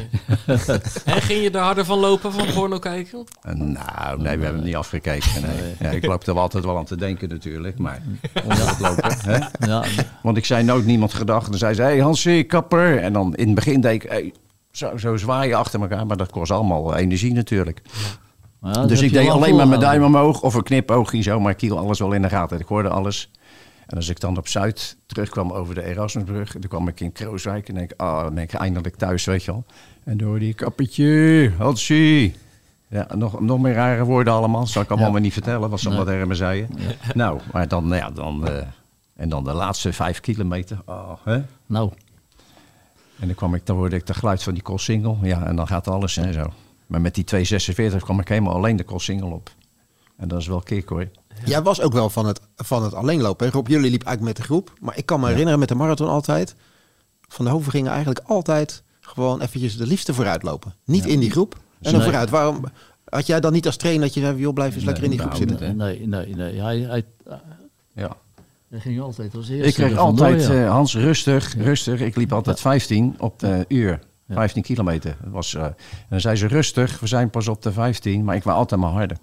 En ging je er harder van lopen van porno kijken? Eh, Nou, nee, we hebben niet afgekeken. Nee. Ja, ik loop er wel altijd wel aan te denken natuurlijk. Maar onder het lopen. Hè? Ja, Want ik zei nooit niemand gedacht. Dan zei ze, hey Hansie, kapper. En dan in het begin deed ik, hey, zo, zo zwaaien achter elkaar. Maar dat kost allemaal energie natuurlijk. Ja, dus ik deed alleen maar mijn duim volgehouden. omhoog. Of een knipoogje zo. Maar ik hield alles wel in de gaten. Ik hoorde alles. En als ik dan op Zuid terugkwam over de Erasmusbrug. Dan kwam ik in Krooswijk. En denk ik, ah, dan ben ik eindelijk thuis, weet je wel. En door die kappertje, Hansie. Ja, nog, nog meer rare woorden allemaal. Zal ik allemaal Ja. maar niet vertellen wat ze allemaal tegen me zeiden. Nou, maar dan, ja, dan... eh, en dan de laatste vijf kilometer. Oh, hè? Nou, En dan, kwam ik, dan hoorde ik de geluid van die Koolsingel. Ja, en dan gaat alles en zo. Maar met die 246 kwam ik helemaal alleen de Koolsingel op. En dat is wel kick hoor. Jij was ook wel van het, van het alleenlopen. hè? Rob, jullie liep eigenlijk met de groep. Maar ik kan me herinneren met de marathon altijd. Van de Hoven gingen eigenlijk altijd gewoon eventjes de liefste vooruit lopen. Niet in die groep. En dan Nee. vooruit. Waarom had jij dan niet als trainer dat je zei, joh, blijf eens lekker in die groep zitten? nee, nee, nee. Hij, hij, Ja. Hij ging altijd als eerste Ik kreeg altijd, ja. eh, Hans, rustig, rustig. Ik liep altijd 15 op de uur. Ja. 15 kilometer. Dat was, eh, en dan zei ze rustig, we zijn pas op de 15. Maar ik wou altijd maar harder.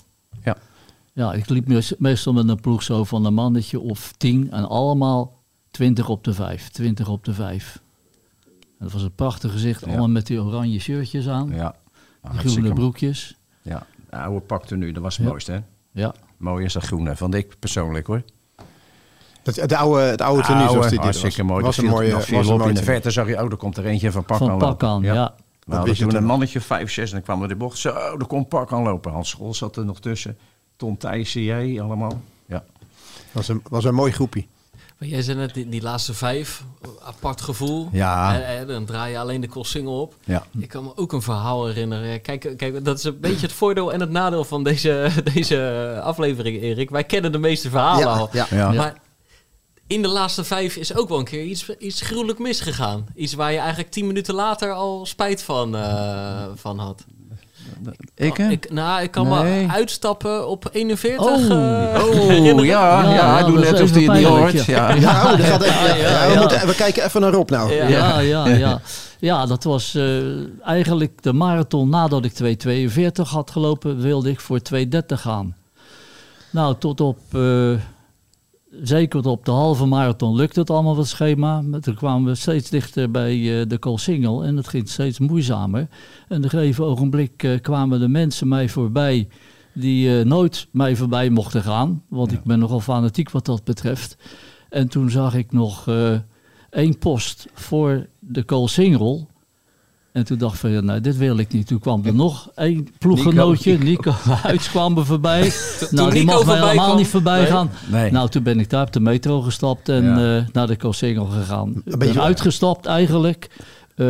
Ja. Ja, ik liep mees- meestal met een ploeg zo van een mannetje of tien en allemaal 20 op de 5, 20 op de 5. En dat was een prachtig gezicht, Ja. allemaal met die oranje shirtjes aan, ja. die Hartstikke groene broekjes. Ja, de oude pakte nu, dat was het Ja. mooiste hè. Ja, Mooi is dat groene, vond ik persoonlijk hoor. Dat, het oude, het oude tenue zoals dit dit was. hartstikke mooi. Was Was een mooie, was een op mooi in de verte zag je, oh, er komt er eentje van pak van aan pak lopen. aan, ja. We wist hadden je toen toen een mannetje, 5, 6, en dan kwam er de bocht. Zo, er komt pak aan lopen. Hans School zat er nog tussen. Ton Thijs, jij allemaal. Ja. Was een, was een mooi groepje. Maar jij zei net, die, die laatste vijf, apart gevoel. Ja. En, en dan draai je alleen de single op. Ja. Ik kan me ook een verhaal herinneren. Kijk, kijk, dat is een beetje het voordeel en het nadeel van deze, deze aflevering, Erik. Wij kennen de meeste verhalen Ja, al. ja. Ja. Maar in de laatste vijf is ook wel een keer iets, iets gruwelijk misgegaan. Iets waar je eigenlijk tien minuten later al spijt van, eh, van had. Ik hè? Ik, nou, ik kan Nee. me uitstappen op 41. Oh. eh, Oh, ja, ja, Ja, doe net of even hij het niet hoort. ja. Ja. Oh, gaat even, we, moeten- we kijken even naar Rob nou. Ja. ja, ja, ja. Ja, dat was eh, eigenlijk de marathon nadat ik 2,42 had gelopen, wilde ik voor 2,30 gaan. Nou, tot op, eh, zeker op de halve marathon lukte het allemaal wat schema. Maar Toen kwamen we steeds dichter bij eh, de Koolsingel en het ging steeds moeizamer. En op een gegeven ogenblik eh, kwamen de mensen mij voorbij die eh, nooit mij voorbij mochten gaan. Want ik ben nogal fanatiek wat dat betreft. En toen zag ik nog één post voor de Koolsingel. En toen dacht ik van, nou, dit wil ik niet. Toen kwam er nog één ploeggenootje, Nico, Huids kwam er voorbij. nou, die Nico mocht mij helemaal kwam- niet voorbij Nee. gaan. Nee. Nou, toen ben ik daar op de metro gestapt en Ja. eh, naar de Koolsingel gegaan. Ben beetje- uitgestapt eigenlijk. eh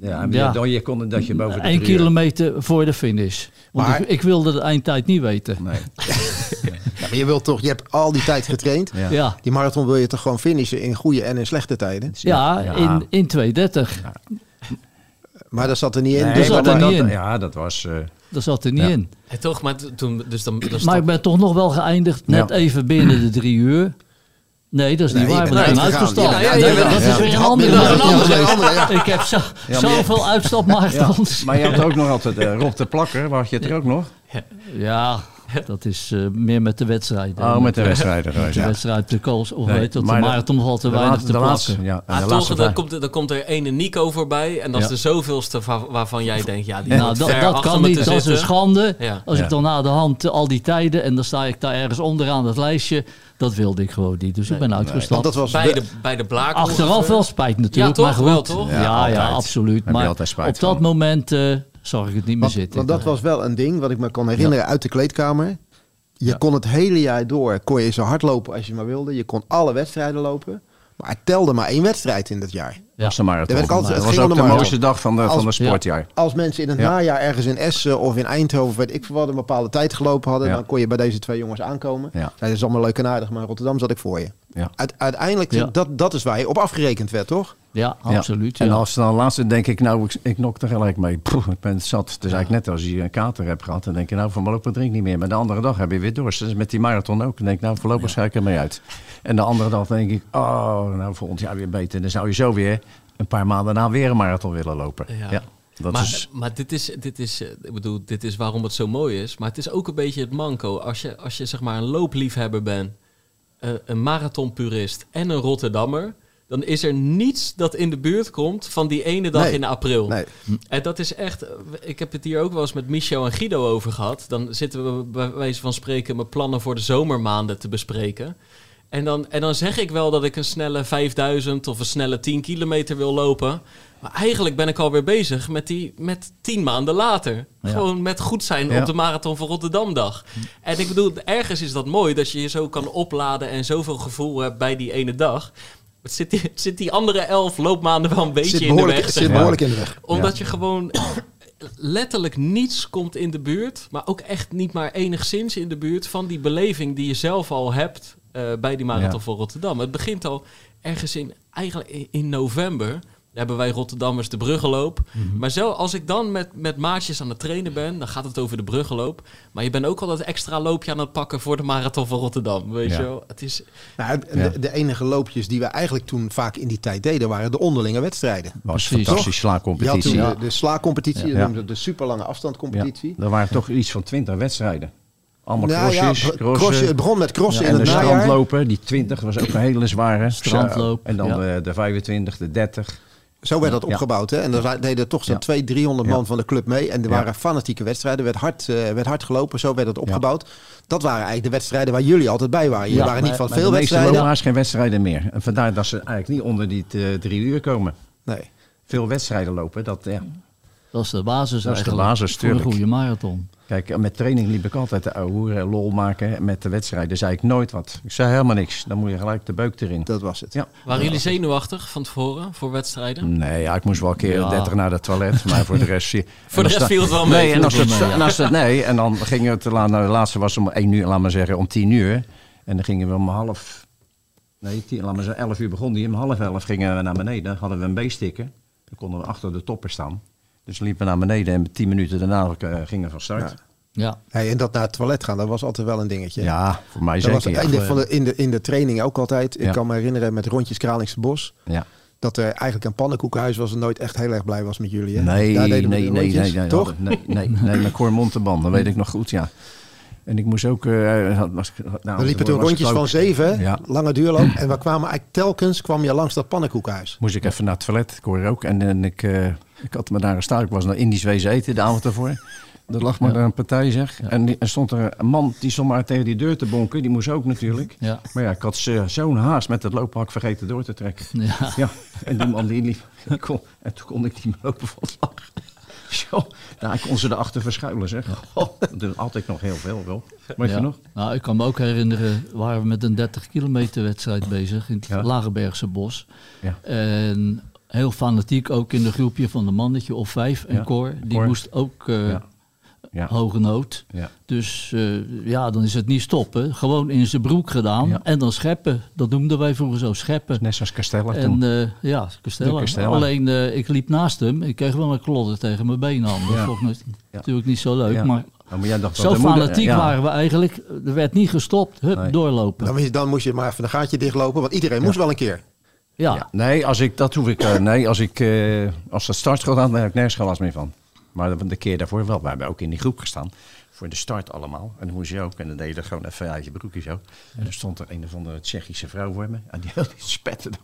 Ja, Ja. Je, je kon dat je boven de uur- kilometer voor de finish. Want Maar- ik, ik wilde de eindtijd niet weten. Nee. Ja, maar je wilt toch, je hebt al die tijd getraind. Ja. Ja, Die marathon wil je toch gewoon finishen in goede en in slechte tijden. ja, Ja. in, in 230. Maar dat zat er niet in. Nee, Dus zat maar er dat- niet dat- in. Ja, dat was... eh, Dat zat er niet Ja. in. Toch, maar toen, dus dan, dan Maar ik ben toch nog wel geëindigd net Ja. even binnen de drie uur. Nee, dat is niet Nee, waar. ben uitgegaan. uitgestapt. Ja, dat is weer een andere. dat is een dat is andere, weer- andere, ja. Ik heb zo, zoveel ja. uitstapmarathons. Maar je had ook nog altijd eh, Rob de Plakker, waar had je het er ook nog? Ja, Dat is eh, meer met de wedstrijden. Oh, met de wedstrijden. Met de ja. wedstrijd, de kools, of Nee, weet dat, de marathon valt te De weinig laatste- te plakken. ja. Ah, de toch, laatste dan komt, er- dan komt er ene Nico voorbij. En dat is Ja. de zoveelste va- waarvan jij denkt, ja, die Nou, moet dat, ver dat kan niet, dat is een schande. Ja. Als Ja. ik dan na de hand eh, al die tijden en dan sta ik daar ergens onderaan het lijstje, dat wilde ik gewoon niet. Dus ik ben Want uitgestapt. dat was Bij de, bij de blaak. Achteraf wel spijt natuurlijk, Ja, toch? maar goed. Wel, toch? Ja, Ja, absoluut. Maar op dat van. moment eh, zag ik het niet meer Want, zitten. want dat was wel een ding wat ik me kan herinneren uit de kleedkamer. Je Ja. kon het hele jaar door, kon je zo hard lopen als je maar wilde. Je kon alle wedstrijden lopen. Maar telde maar één wedstrijd in dat jaar. Ja. was de marathon. Dat altijd- het was ook de mooiste dag van de, van de sportjaar. Als mensen in het Ja. najaar ergens in Essen of in Eindhoven, weet ik veel wat, een bepaalde tijd gelopen hadden, Ja. dan kon je bij deze twee jongens aankomen. Ja. Zeiden, dat is allemaal leuk en aardig, maar in Rotterdam zat ik voor je. Uiteindelijk, Ja. dat, dat is waar je op afgerekend werd, toch? Ja, Ja. absoluut. En als dan laatste denk ik, nou, ik, ik nok er gelijk mee. Poeh, ik ben zat. Het is eigenlijk net als je een kater hebt gehad. Dan denk je, nou, voorlopig drink niet meer. Maar de andere dag heb je weer dorst. Dus met die marathon ook. Dan denk ik, nou, voorlopig ga ik ermee uit. En de andere dag denk ik, oh, nou, volgend jaar weer beter. Dan zou je zo weer een paar maanden na weer een marathon willen lopen. Ja. Ja. dat maar, is... maar dit is, dit is, eh, ik bedoel, dit is waarom het zo mooi is. Maar het is ook een beetje het manco. Als je, als je zeg maar een loopliefhebber bent, eh, een marathonpurist en een Rotterdammer, dan is er niets dat in de buurt komt van die ene dag Nee. in april. Nee. En dat is echt, ik heb het hier ook wel eens met Michel en Guido over gehad. Dan zitten we bij wijze van spreken mijn plannen voor de zomermaanden te bespreken. En dan, en dan zeg ik wel dat ik een snelle 5000 of een snelle 10 kilometer wil lopen. Maar eigenlijk ben ik alweer bezig met, die, met 10 maanden later. Ja. Gewoon met goed zijn Ja. op de Marathon van Rotterdamdag. En ik bedoel, ergens is dat mooi dat je je zo kan opladen en zoveel gevoel hebt bij die ene dag. Het zit die, het zit die andere elf loopmaanden wel een beetje in de weg. zit behoorlijk in de weg. Omdat je gewoon letterlijk niets komt in de buurt, maar ook echt niet maar enigszins in de buurt van die beleving die je zelf al hebt eh, bij die marathon van Rotterdam. Het begint al ergens in, eigenlijk in november. Hebben wij Rotterdammers de bruggenloop. Mhm. Maar zo, als ik dan met, met maatjes aan het trainen ben, dan gaat het over de bruggenloop. Maar je bent ook al dat extra loopje aan het pakken voor de marathon van Rotterdam. Weet Ja. je wel? Het is, Nou, de, Ja. de enige loopjes die we eigenlijk toen vaak in die tijd deden, waren de onderlinge wedstrijden. was Precies. Ja. de, de Ja. ze de superlange afstandcompetitie. Er waren toch iets van twintig wedstrijden. Allemaal Nou ja, crossjes, bro- crossen. crossen- het begon met crossen en in de het najaar. strandlopen, die 20 was ook een hele zware. Strandloop. En dan ja. de, de 25, de 30. Zo werd dat Ja. opgebouwd. Hè? En er deden toch zo'n Ja. 200, 300 man Ja. van de club mee. En er Ja. waren fanatieke wedstrijden. werd hard, eh, werd hard gelopen. Zo werd het opgebouwd. Dat waren eigenlijk de wedstrijden waar jullie altijd bij waren. Je Ja, waren niet maar- van Maar veel de meeste wedstrijden. loperaars geen wedstrijden meer. En vandaar dat ze eigenlijk niet onder die eh, drie uur komen. Nee. Veel wedstrijden lopen, dat, ja. Dat is de basis Dat is de basis, voor een goede marathon. Kijk, met training liep ik altijd de ouwe hoeren, lol maken. Met de wedstrijden zei ik nooit wat. Ik zei helemaal niks. Dan moet je gelijk de beuk erin. Dat was het. Ja. waren jullie zenuwachtig van tevoren voor wedstrijden? Nee, ja, ik moest wel een keer Ja. 30 naar het toilet, maar voor de rest... Voor de rest viel het wel mee. Nee, en als het, het wel mee, en als het, nee, en dan gingen we het, nou, de laatste was om 1 uur, laat maar zeggen, om 10 uur. En dan gingen we om half, nee, tien, laat maar zeggen, 11 uur begon die. Om half 11 gingen we naar beneden, dan hadden we een B-sticker. Dan konden we achter de topper staan. Dus liepen we naar beneden en 10 minuten daarna eh, gingen we van start. Ja. Ja, Hey, en dat naar het toilet gaan, dat was altijd wel een dingetje. Ja, voor mij dat was zeker. Ja. van de, in, de, in de training ook altijd. Ik Ja. kan me herinneren met rondjes Kralingse Bos. Ja. Dat er eigenlijk een pannenkoekenhuis was en nooit echt heel erg blij was met jullie. Hè? Nee, Daar nee, deden nee, nee, rondjes, nee, Toch? Nee, nee, nee, met Cor Monteban, dat weet ik nog goed, ja. En ik moest ook... eh, had- was, nou, We liepen toen rondjes van zeven, Ja. lange duurloop. En we kwamen eigenlijk telkens kwam je langs dat pannenkoekenhuis. Moest ik even naar het toilet, Cor ook. En, en ik, eh, ik had me daar gestaan, ik was naar Indisch wezen eten de avond ervoor. Er lag maar een partij, zeg. En die- er stond er een man, die stond maar tegen die deur te bonken. Die moest ook natuurlijk. Maar ja, ik had zo- zo'n haast met het looppak vergeten door te trekken. ja. Ja, en die man die liep. kon- En toen kon ik niet meer lopen van slag. Zo, daar kon ze erachter verschuilen, zeg. Dat altijd nog heel veel, wel. Weet Ja. je nog? Nou, ik kan me ook herinneren, waren we met een 30 kilometer wedstrijd bezig in het Ja. Lagerbergse bos. Ja. En heel fanatiek ook in de groepje van een mannetje of vijf. En Ja. Cor, die Cor. moest ook eh, Ja. Ja. hoge nood. Ja. Dus eh, ja, dan is het niet stoppen. Gewoon in zijn broek gedaan. Ja. En dan scheppen. Dat noemden wij vroeger zo, scheppen. Net zoals Castella En toen. eh, ja, Castella. De Castella. Alleen eh, ik liep naast hem. Ik kreeg wel een klodder tegen mijn been aan. Dat Ja. vond ik natuurlijk niet zo leuk. Ja. Maar maar jij dacht dat zo de moeder- fanatiek ja. waren we eigenlijk. Er werd niet gestopt. Hup, Nee. doorlopen. Dan, moest je- dan moest je maar even een gaatje dichtlopen, want iedereen moest wel een keer. Ja. Ja, nee, als ik, dat hoef ik, eh, nee, als ik, eh, als dat start gaat, dan heb ik nergens geen last meer van. Maar de, keer daarvoor wel. We hebben ook in die groep gestaan. voor de start allemaal. En moest je ook, en dan deed je dat gewoon even uit je broekje zo. En er stond er een of andere Tsjechische vrouw voor me. En die, die spette.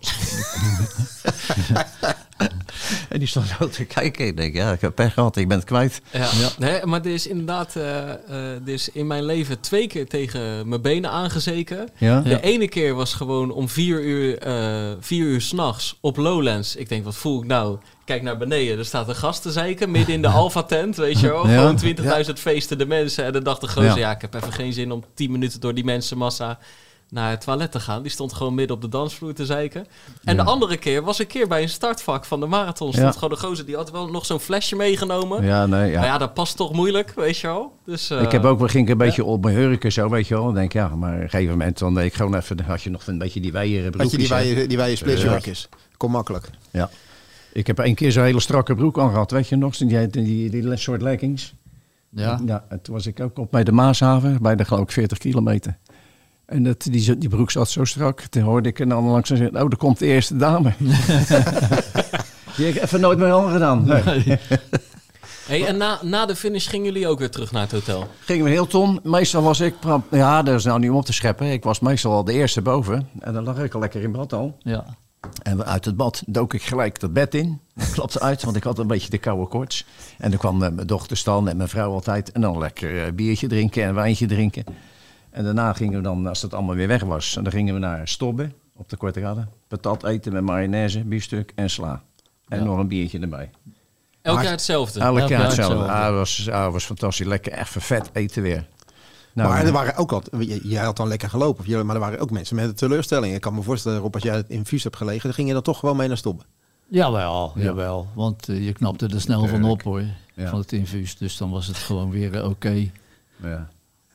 en die stond zo te kijken. Ik denk, ja, ik heb pech gehad, ik ben het kwijt. Ja. Nee, maar er is inderdaad uh, uh, er is in mijn leven twee keer tegen mijn benen aangezeken. Ja? De ene keer was gewoon om vier uur, uh, vier uur s'nachts op Lowlands. Ik denk, wat voel ik nou? Kijk naar beneden, er staat een gast te zeiken midden in de Alpha-tent, weet je wel. Ja. Gewoon 20.000 ja. feesten de mensen. En dan dacht de gozer, ja. ja, ik heb even geen zin om 10 minuten door die mensenmassa naar het toilet te gaan. Die stond gewoon midden op de dansvloer te zeiken. En ja. de andere keer was een keer bij een startvak van de marathon. Stond ja. gewoon de gozer, die had wel nog zo'n flesje meegenomen. Ja, nee, ja. Maar ja, dat past toch moeilijk, weet je wel. Dus, uh, ik heb ook, ging ik een beetje op mijn hurken zo, weet je wel. Dan denk ja, maar op een gegeven moment dan deed ik gewoon even, had je nog een beetje die weieren Had je die weieren, die weieren splitsjurkjes. Kom makkelijk. Ja. Ik heb één keer zo'n hele strakke broek aan gehad, weet je nog? Die, die, die, die soort leggings. Ja. ja. En toen was ik ook op bij de Maashaven, bij de geloof ik 40 kilometer. En dat, die, die broek zat zo strak. Toen hoorde ik en dan langs zeggen, oh, daar komt de eerste dame. die heb ik even nooit meer aangedaan. Nee. nee. Hey, en na, na de finish gingen jullie ook weer terug naar het hotel? Gingen we heel ton. Meestal was ik, ja, dat is nou niet om op te scheppen. Ik was meestal al de eerste boven. En dan lag ik al lekker in bad al. Ja. En uit het bad dook ik gelijk dat bed in. Dat klapte uit, want ik had een beetje de koude koorts. En dan kwam mijn dochter staan en mijn vrouw altijd. En dan lekker biertje drinken en wijntje drinken. En daarna gingen we dan, als het allemaal weer weg was, dan gingen we naar Stobbe op de Korte Rade. Patat eten met mayonaise, biefstuk en sla. En ja. nog een biertje erbij. Elk jaar hetzelfde? Elk jaar hetzelfde. Ah, dat was, ah, was fantastisch. Lekker, echt vet eten weer. Nou, maar er waren ook al, jij had dan lekker gelopen, maar er waren ook mensen met een teleurstelling. Ik kan me voorstellen, Rob, als jij in Vies hebt gelegen, dan ging je dan toch gewoon mee naar Stobbe. Jawel, ja. jawel. Want uh, je knapte er snel van op hoor, ja. van het infuus. Dus dan was het gewoon weer uh, oké. Okay. Ja.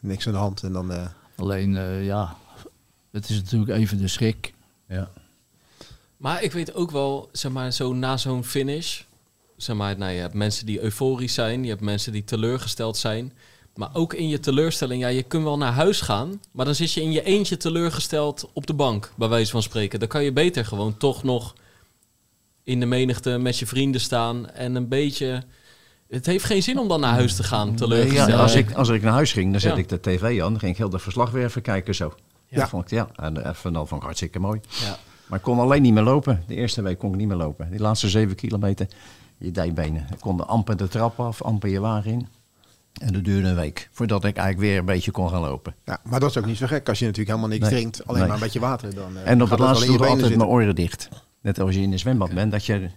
Niks aan de hand en dan... Uh... Alleen, uh, ja, het is natuurlijk even de schrik. Ja. Maar ik weet ook wel, zeg maar, zo na zo'n finish... Zeg maar, nou, je hebt mensen die euforisch zijn, je hebt mensen die teleurgesteld zijn... Maar ook in je teleurstelling, ja, je kunt wel naar huis gaan, maar dan zit je in je eentje teleurgesteld op de bank, bij wijze van spreken. Dan kan je beter gewoon toch nog in de menigte met je vrienden staan en een beetje. Het heeft geen zin om dan naar huis te gaan, teleurgesteld. Ja, als, ik, als ik naar huis ging, dan zet ja. ik de tv aan, dan ging ik heel de verslag weer even kijken zo. Ja, ja. vond ik, ja. en even dan vond ik hartstikke mooi. Ja. Maar ik kon alleen niet meer lopen. De eerste week kon ik niet meer lopen. Die laatste zeven kilometer, je dijbenen. Ik kon amper de trap af, amper je wagen in. En dat duurde een week voordat ik eigenlijk weer een beetje kon gaan lopen. Ja, maar dat is ook niet zo gek als je natuurlijk helemaal niks nee, drinkt, alleen nee. maar een beetje water. Dan, uh, en op het laatste doe ik altijd zitten. mijn oren dicht. Net als je in een zwembad bent, dat je,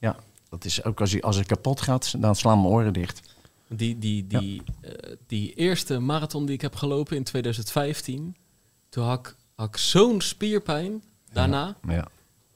ja, dat is ook als, je, als het kapot gaat, dan slaan mijn oren dicht. Die, die, die, ja. uh, die eerste marathon die ik heb gelopen in 2015, toen had ik, zo'n spierpijn daarna. Ja. ja.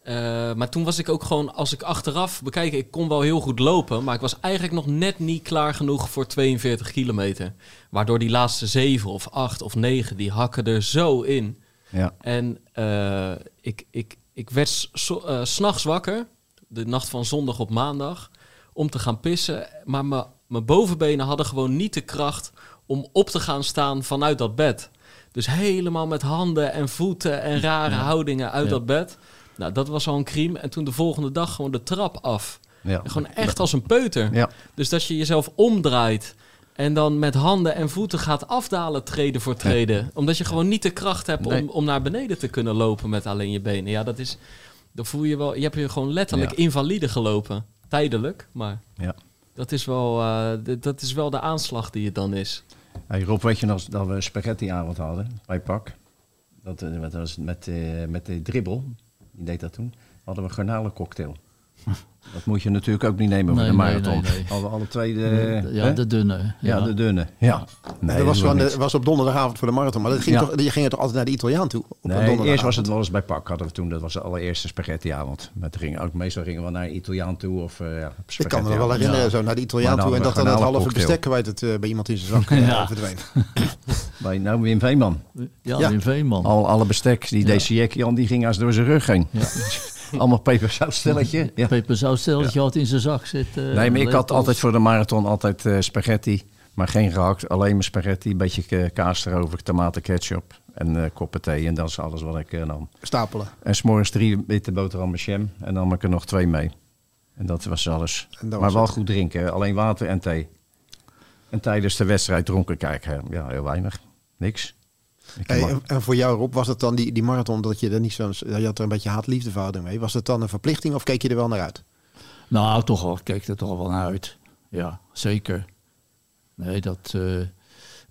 Uh, maar toen was ik ook gewoon, als ik achteraf bekijk, ik kon wel heel goed lopen, maar ik was eigenlijk nog net niet klaar genoeg voor 42 kilometer. Waardoor die laatste 7 of 8 of 9, die hakken er zo in. Ja. En uh, ik, ik, ik werd so, uh, s'nachts wakker, de nacht van zondag op maandag, om te gaan pissen. Maar mijn bovenbenen hadden gewoon niet de kracht om op te gaan staan vanuit dat bed. Dus helemaal met handen en voeten en rare ja. houdingen uit ja. dat bed. Nou, dat was al een crime. En toen de volgende dag gewoon de trap af. Ja. Gewoon echt als een peuter. Ja. Dus dat je jezelf omdraait en dan met handen en voeten gaat afdalen treden voor treden. Omdat je gewoon niet de kracht hebt nee. om, om naar beneden te kunnen lopen met alleen je benen. Ja, dat is... Dan voel je wel... Je hebt je gewoon letterlijk ja. invalide gelopen. Tijdelijk, maar... Ja. Dat is, wel, uh, de, dat is wel de aanslag die het dan is. Hey Rob, weet je nog dat we spaghettiavond hadden bij Pak? Dat, dat was met, uh, met de dribbel. Die deed dat toen. Hadden we garnalencocktail. Dat moet je natuurlijk ook niet nemen nee, voor de marathon. Nee, nee, alle, alle twee de... Ja, de dunne. Ja, ja de dunne. Ja. Nee, dat was, de, was op donderdagavond voor de marathon. Maar dat ging ja. toch, je ging toch altijd naar de Italiaan toe? Op nee, eerst was het wel eens bij Pak. Hadden we toen, dat was de allereerste spaghettiavond. Met gingen ook, meestal gingen we naar de Italiaan toe. Of, uh, ja, ik kan me wel herinneren, zo naar de Italiaan toe. En dat dan het halve bestek kwijt het uh, bij iemand in zijn zak verdween. bij nou Wim Veeman. Ja, ja. Wim Veeman. Al, alle bestek. Die ja. Jan die ging als door zijn rug heen. Ja. Allemaal peperzoutstelletje. Ja. Peperzoutstelletje ja. had in zijn zak zitten. nee, maar ik had altijd voor de marathon altijd uh, spaghetti. Maar geen gehakt, alleen maar spaghetti. Een beetje kaas erover, tomaten, ketchup en uh, koppen thee. En dat is alles wat ik uh, nam. Stapelen. En s'morgens drie witte boterham met jam. En dan nam ik er nog twee mee. En dat was alles. Dat maar was wel het. goed drinken, alleen water en thee. En tijdens de wedstrijd dronken kijken, ja, heel weinig. Niks. Hey, en, en voor jou Rob, was het dan die, die marathon dat je er niet zo, je had er een beetje haat-liefdeverhouding mee. Was het dan een verplichting of keek je er wel naar uit? Nou, toch wel. Ik keek er toch wel naar uit. Ja, zeker. Nee, dat, eh,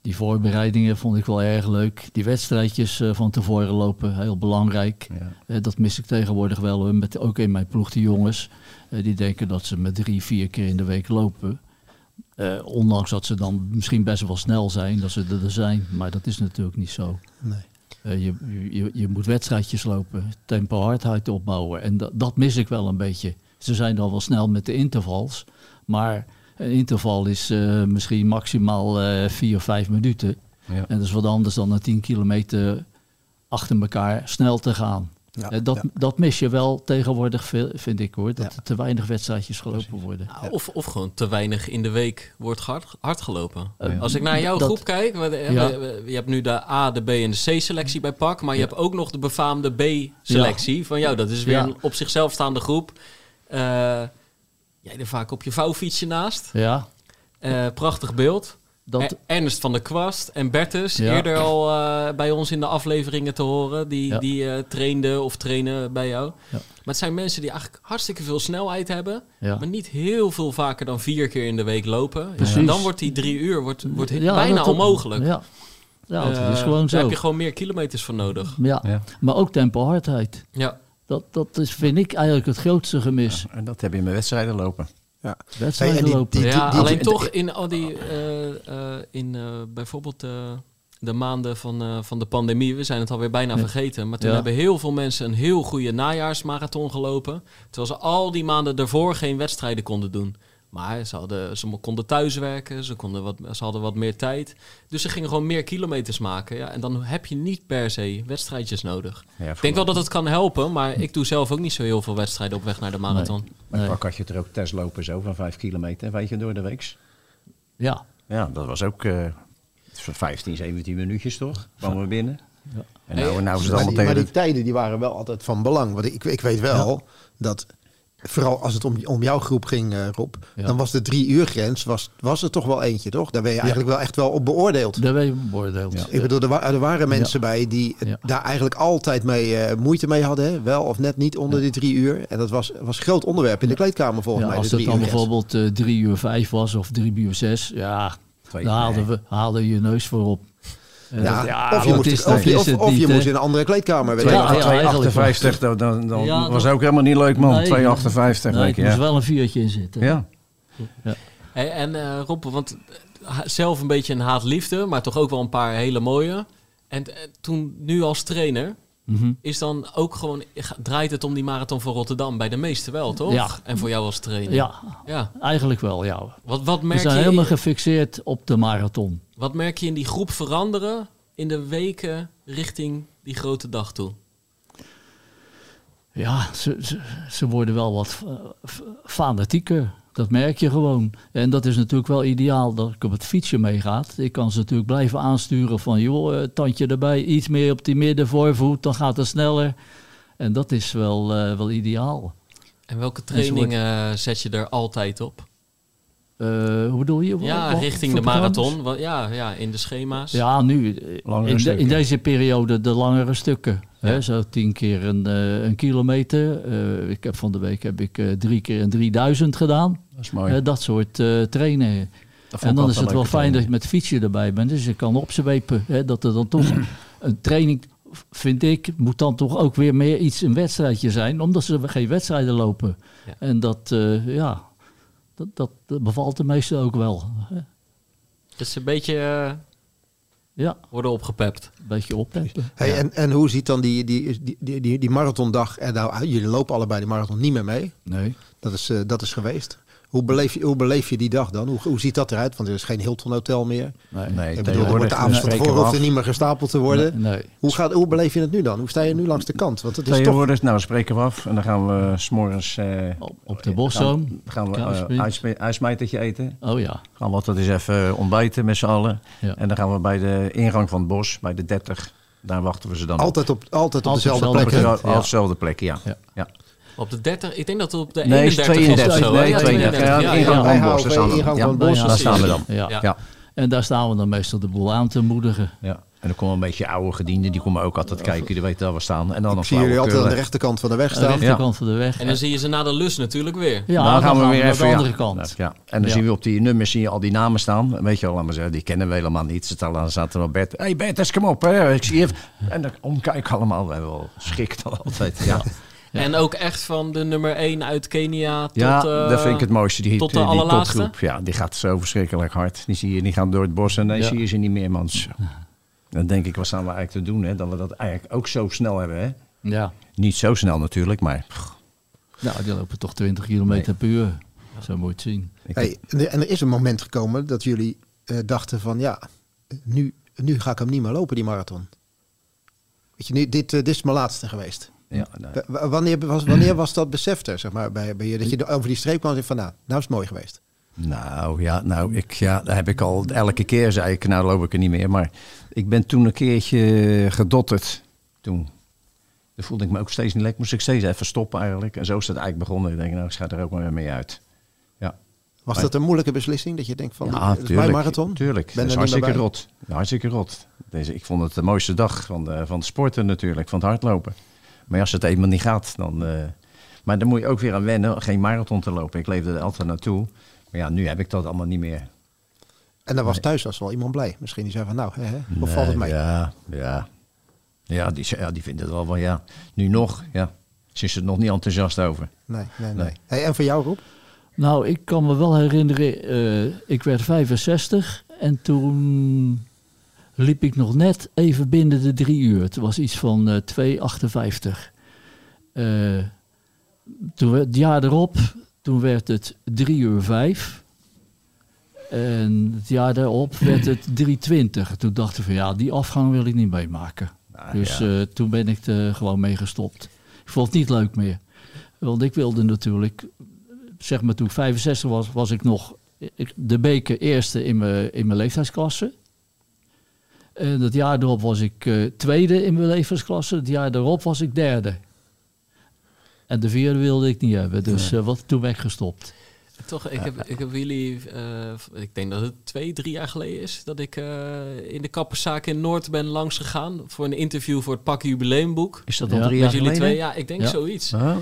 die voorbereidingen vond ik wel erg leuk. Die wedstrijdjes eh, van tevoren lopen, heel belangrijk. Ja. Eh, dat mis ik tegenwoordig wel. Met, ook in mijn ploeg, de jongens. die denken dat ze met drie, vier keer in de week lopen. Eh, ondanks dat ze dan misschien best wel snel zijn, dat ze er zijn. Maar dat is natuurlijk niet zo. Nee. Eh, je, je, je moet wedstrijdjes lopen, tempo hardheid opbouwen. En dat, dat mis ik wel een beetje. Ze zijn dan wel snel met de intervals. Maar een interval is eh, misschien maximaal eh vier of vijf minuten. Ja. En dat is wat anders dan een 10 kilometer achter elkaar snel te gaan. Ja, Eh, dat, ja. dat mis je wel tegenwoordig, veel, vind ik hoor. Dat Ja. er te weinig wedstrijdjes gelopen worden. Nou, Of, of gewoon te weinig in de week wordt hard, hard gelopen. Eh, Als ik naar jouw dat- groep kijk, we- we- Ja. we- je hebt nu de A, de B en de C-selectie bij PAK, maar je hebt ook nog de befaamde B-selectie van jou. Dat is weer Ja. een op zichzelf staande groep. Eh, jij er vaak op je vouwfietsje naast. Ja, Eh, prachtig beeld. Dat, Er- Ernst van der Kwast en Bertus, Ja. eerder al eh, bij ons in de afleveringen te horen, die, Ja. die eh, trainden of trainen bij jou. Ja. Maar het zijn mensen die eigenlijk hartstikke veel snelheid hebben, ja. maar niet heel veel vaker dan vier keer in de week lopen. En dan wordt die drie uur wordt, wordt Ja, bijna dat- onmogelijk. Ja, ja dat Eh, is gewoon Daar zo. heb je gewoon meer kilometers voor nodig. Ja. Ja. maar ook tempo hardheid. Ja. Dat, dat is, vind ik eigenlijk het grootste gemis. En dat heb je met wedstrijden lopen. Ja. Wedstrijden Hey, die- lopen. die- ja, die- alleen die- toch in al die, eh, eh, in eh, bijvoorbeeld de maanden van, eh, van de pandemie, we zijn het alweer bijna Ja. vergeten, maar toen Ja. hebben heel veel mensen een heel goede najaarsmarathon gelopen, terwijl ze al die maanden daarvoor geen wedstrijden konden doen. Maar ze, hadden, ze konden thuiswerken, ze, konden wat, ze hadden wat meer tijd. Dus ze gingen gewoon meer kilometers maken. Ja, en dan heb je niet per se wedstrijdjes nodig. Ja, Ik denk wel dat het kan helpen, maar ik doe zelf ook niet zo heel veel wedstrijden op weg naar de marathon. Bij Nee. Pak had je er ook testlopen zo van vijf kilometer, weet je, door de week. Ja, Ja, dat was ook eh 15, 17 minuutjes toch? Kwamen we binnen. Ja. En nou, nou is het Maar allemaal die, tegen maar die de... tijden die waren wel altijd van belang. Want ik, ik weet wel dat, vooral als het om, om jouw groep ging, eh, Rob, Ja. dan was de drie uur grens, was, was er toch wel eentje, toch? Daar ben je eigenlijk wel echt wel op beoordeeld. daar ben je beoordeeld. Ja. Ik bedoel, er, wa- er waren mensen bij die Ja. daar eigenlijk altijd mee eh, moeite mee hadden. Hè? Wel of net niet onder de drie uur. En dat was, was een groot onderwerp in de kleedkamer volgens Ja, mij. als het dan bijvoorbeeld eh, drie uur vijf was of drie uur zes, ja, daar haalden, nee. we, haalden je neus voor op. Ja, dat- ja, of je, moest, is- of of, je moest hè. in een andere kleedkamer. Weet je Ja, wel. ja, Twee- eigenlijk 2,58, dan, dan, dan Ja, was dat- ook helemaal niet leuk, man. Nee, 2,58, Nee, weet er je. moest Ja. wel een vuurtje in zitten. ja. Hey, en eh Rob, want eh, zelf een beetje een haat-liefde, maar toch ook wel een paar hele mooie. En eh, toen nu als trainer, Mhm. is dan ook gewoon, draait het om die marathon van Rotterdam bij de meesten wel, toch? Ja. En voor jou als trainer. ja, ja. eigenlijk wel, ja. Wat, wat, We merk zijn je, helemaal gefixeerd op de marathon. Wat merk je in die groep veranderen in de weken richting die grote dag toe? Ja, ze, ze, ze worden wel wat eh, fanatieker. Dat merk je gewoon. En dat is natuurlijk wel ideaal dat ik op het fietsje meegaat. Ik kan ze natuurlijk blijven aansturen van... joh, eh, tandje erbij, iets meer op die middenvoorvoet, dan gaat het sneller. En dat is wel, eh, wel ideaal. En welke trainingen zet je er altijd op? Eh, hoe bedoel je? Ja, Wat- richting de marathon. Ja, ja, in de schema's. Ja, nu. Langere In, de- stukken. in deze periode de langere stukken. Ja. Hè, zo tien keer een, eh, een kilometer. Eh, ik heb van de week heb ik eh, drie keer een 3000 gedaan. Dat is mooi. Dat soort eh vond En dan is het wel fijn dat je met fietsje erbij bent. Dus je kan opzwepen. Hè, dat er dan toch een training, vind ik, moet dan toch ook weer meer iets een wedstrijdje zijn. Omdat ze geen wedstrijden lopen. Ja. En dat, eh, ja, dat, bevalt de meesten ook wel. hè. Dus een beetje eh, Ja, worden opgepept. een beetje oppeppen. Hey, Ja. en, en hoe ziet dan die, die, die, die, die, marathondag er nou uit? Jullie lopen allebei die marathon niet meer mee. Nee. Dat is, eh, dat is geweest. Hoe beleef, je, hoe beleef je die dag dan? Hoe, hoe ziet dat eruit? Want er is geen Hilton Hotel meer. Nee. Nee, Ik bedoel, er wordt de avond van tevoren we hoeft er niet meer gestapeld te worden. Nee. nee. Hoe, gaat, hoe beleef je het nu dan? Hoe sta je nu langs de kant? Want het is toch... Nou, spreken we af. En dan gaan we s'morgens... eh Op, op de boszoom. gaan we Kruisbeet. uh, uitsme- uitsmijtertje eten. Oh ja. Gaan we altijd eens even ontbijten met z'n allen. Ja. En dan gaan we bij de ingang van het bos, bij de 30, daar wachten we ze dan. Altijd op, altijd op Altijd dezelfde plek. Ja. op dezelfde plek, ja. Ja. ja. Op de 30, ik denk dat het op de Nee, 31 is is of 32. zo. Nee, hè? Ja, 32. Ja, ja, ingang van Bos, daar staan we dan. daar staan we dan. Ja. En daar staan we dan meestal de boel aan te moedigen. Ja. En dan komen een beetje oude gedienden, die komen ook altijd kijken, die weten dat we staan. En dan Ik zie jullie altijd aan de rechterkant van de weg Aan de staan. rechterkant van de weg. En dan zie je ze na de lus natuurlijk weer. ja, dan gaan we weer naar even de andere kant. Ja. En dan Ja. zien we op die nummers zie je al die namen staan. Weet je wel, laat maar zeggen, die kennen we helemaal niet. Ze staan, er wel Bert. Hé hey Bert, eens kom op. Hè. Ik zie je. En dan omkijken allemaal. We hebben wel schrik dan altijd. Ja, ja. En ook echt van de nummer 1 uit Kenia tot... ja eh, dat vind ik het mooiste. Die, tot de die allerlaatste? topgroep. Ja, die gaat zo verschrikkelijk hard. Die zie je, die gaan door het bos en dan Ja. zie je ze niet meer, man. Dan denk ik, wat staan we eigenlijk te doen? Hè? Dat we dat eigenlijk ook zo snel hebben. Hè? Ja. Niet zo snel natuurlijk, maar pff, Nou, die lopen toch 20 kilometer per uur. Zo moet je het zien. Hey, en er- en er is een moment gekomen dat jullie eh, dachten van ja, nu, nu ga ik hem niet meer lopen, die marathon. Weet je, nu, dit, eh, dit is mijn laatste geweest. Ja, Wanneer was, wanneer was dat besef er, zeg maar, bij, bij je? Dat je over die streep kwam en zei van nou, nou is het mooi geweest. Nou ja, nou, ik, ja, dat heb ik al elke keer zei ik, nou loop ik er niet meer. Maar ik ben toen een keertje gedotterd. Toen. Toen voelde ik me ook steeds niet lekker. Moest ik steeds even stoppen eigenlijk. En zo is het eigenlijk begonnen. Ik denk, nou, ik ga er ook maar weer mee uit. Ja, Was Maar- dat een moeilijke beslissing? Dat je denkt van, ja mijn marathon? Tuurlijk, Ben dat is er hartstikke rot. Hartstikke rot. Deze, ik vond het de mooiste dag van de, van de sporten natuurlijk, van het hardlopen. Maar als het eenmaal niet gaat, dan... eh, maar dan moet je ook weer aan wennen, geen marathon te lopen. Ik leefde er altijd naartoe. Maar ja, nu heb ik dat allemaal niet meer. En dan was thuis was wel iemand blij. Misschien die zei van nou, hè, hè, of valt het mee? Ja, ja. Ja, die, ja, die vindt het wel van ja. Nu nog, ja. Ze is er nog niet enthousiast over. Nee, nee, nee. Nee. Hey, en voor jou, Roep? Nou, ik kan me wel herinneren, eh, ik werd 65 en toen liep ik nog net even binnen de drie uur. Het was iets van eh 2,58. Eh, toen werd, het jaar erop, toen werd het 3 uur 5. En het jaar daarop werd het 3,20. Toen dacht ik van ja, die afgang wil ik niet meemaken. Nou, dus ja. eh, toen ben ik er gewoon mee gestopt. Ik vond het niet leuk meer. Want ik wilde natuurlijk, zeg maar toen ik 65 was, was ik nog de beker eerste in mijn, in mijn leeftijdsklasse. En het jaar erop was ik eh, tweede in mijn leeftijdsklasse. Het jaar daarop was ik derde. En de vierde wilde ik niet hebben. Dus eh, wat, toen ben ik gestopt. Toch, ik heb, ik heb jullie, eh, ik denk dat het twee, drie jaar geleden is, dat ik eh, in de kapperszaak in Noord ben langs gegaan voor een interview voor het Pakken Jubileumboek. Is dat Ja. al drie Met jaar jullie geleden? twee, ja, ik denk Ja. zoiets. Oh.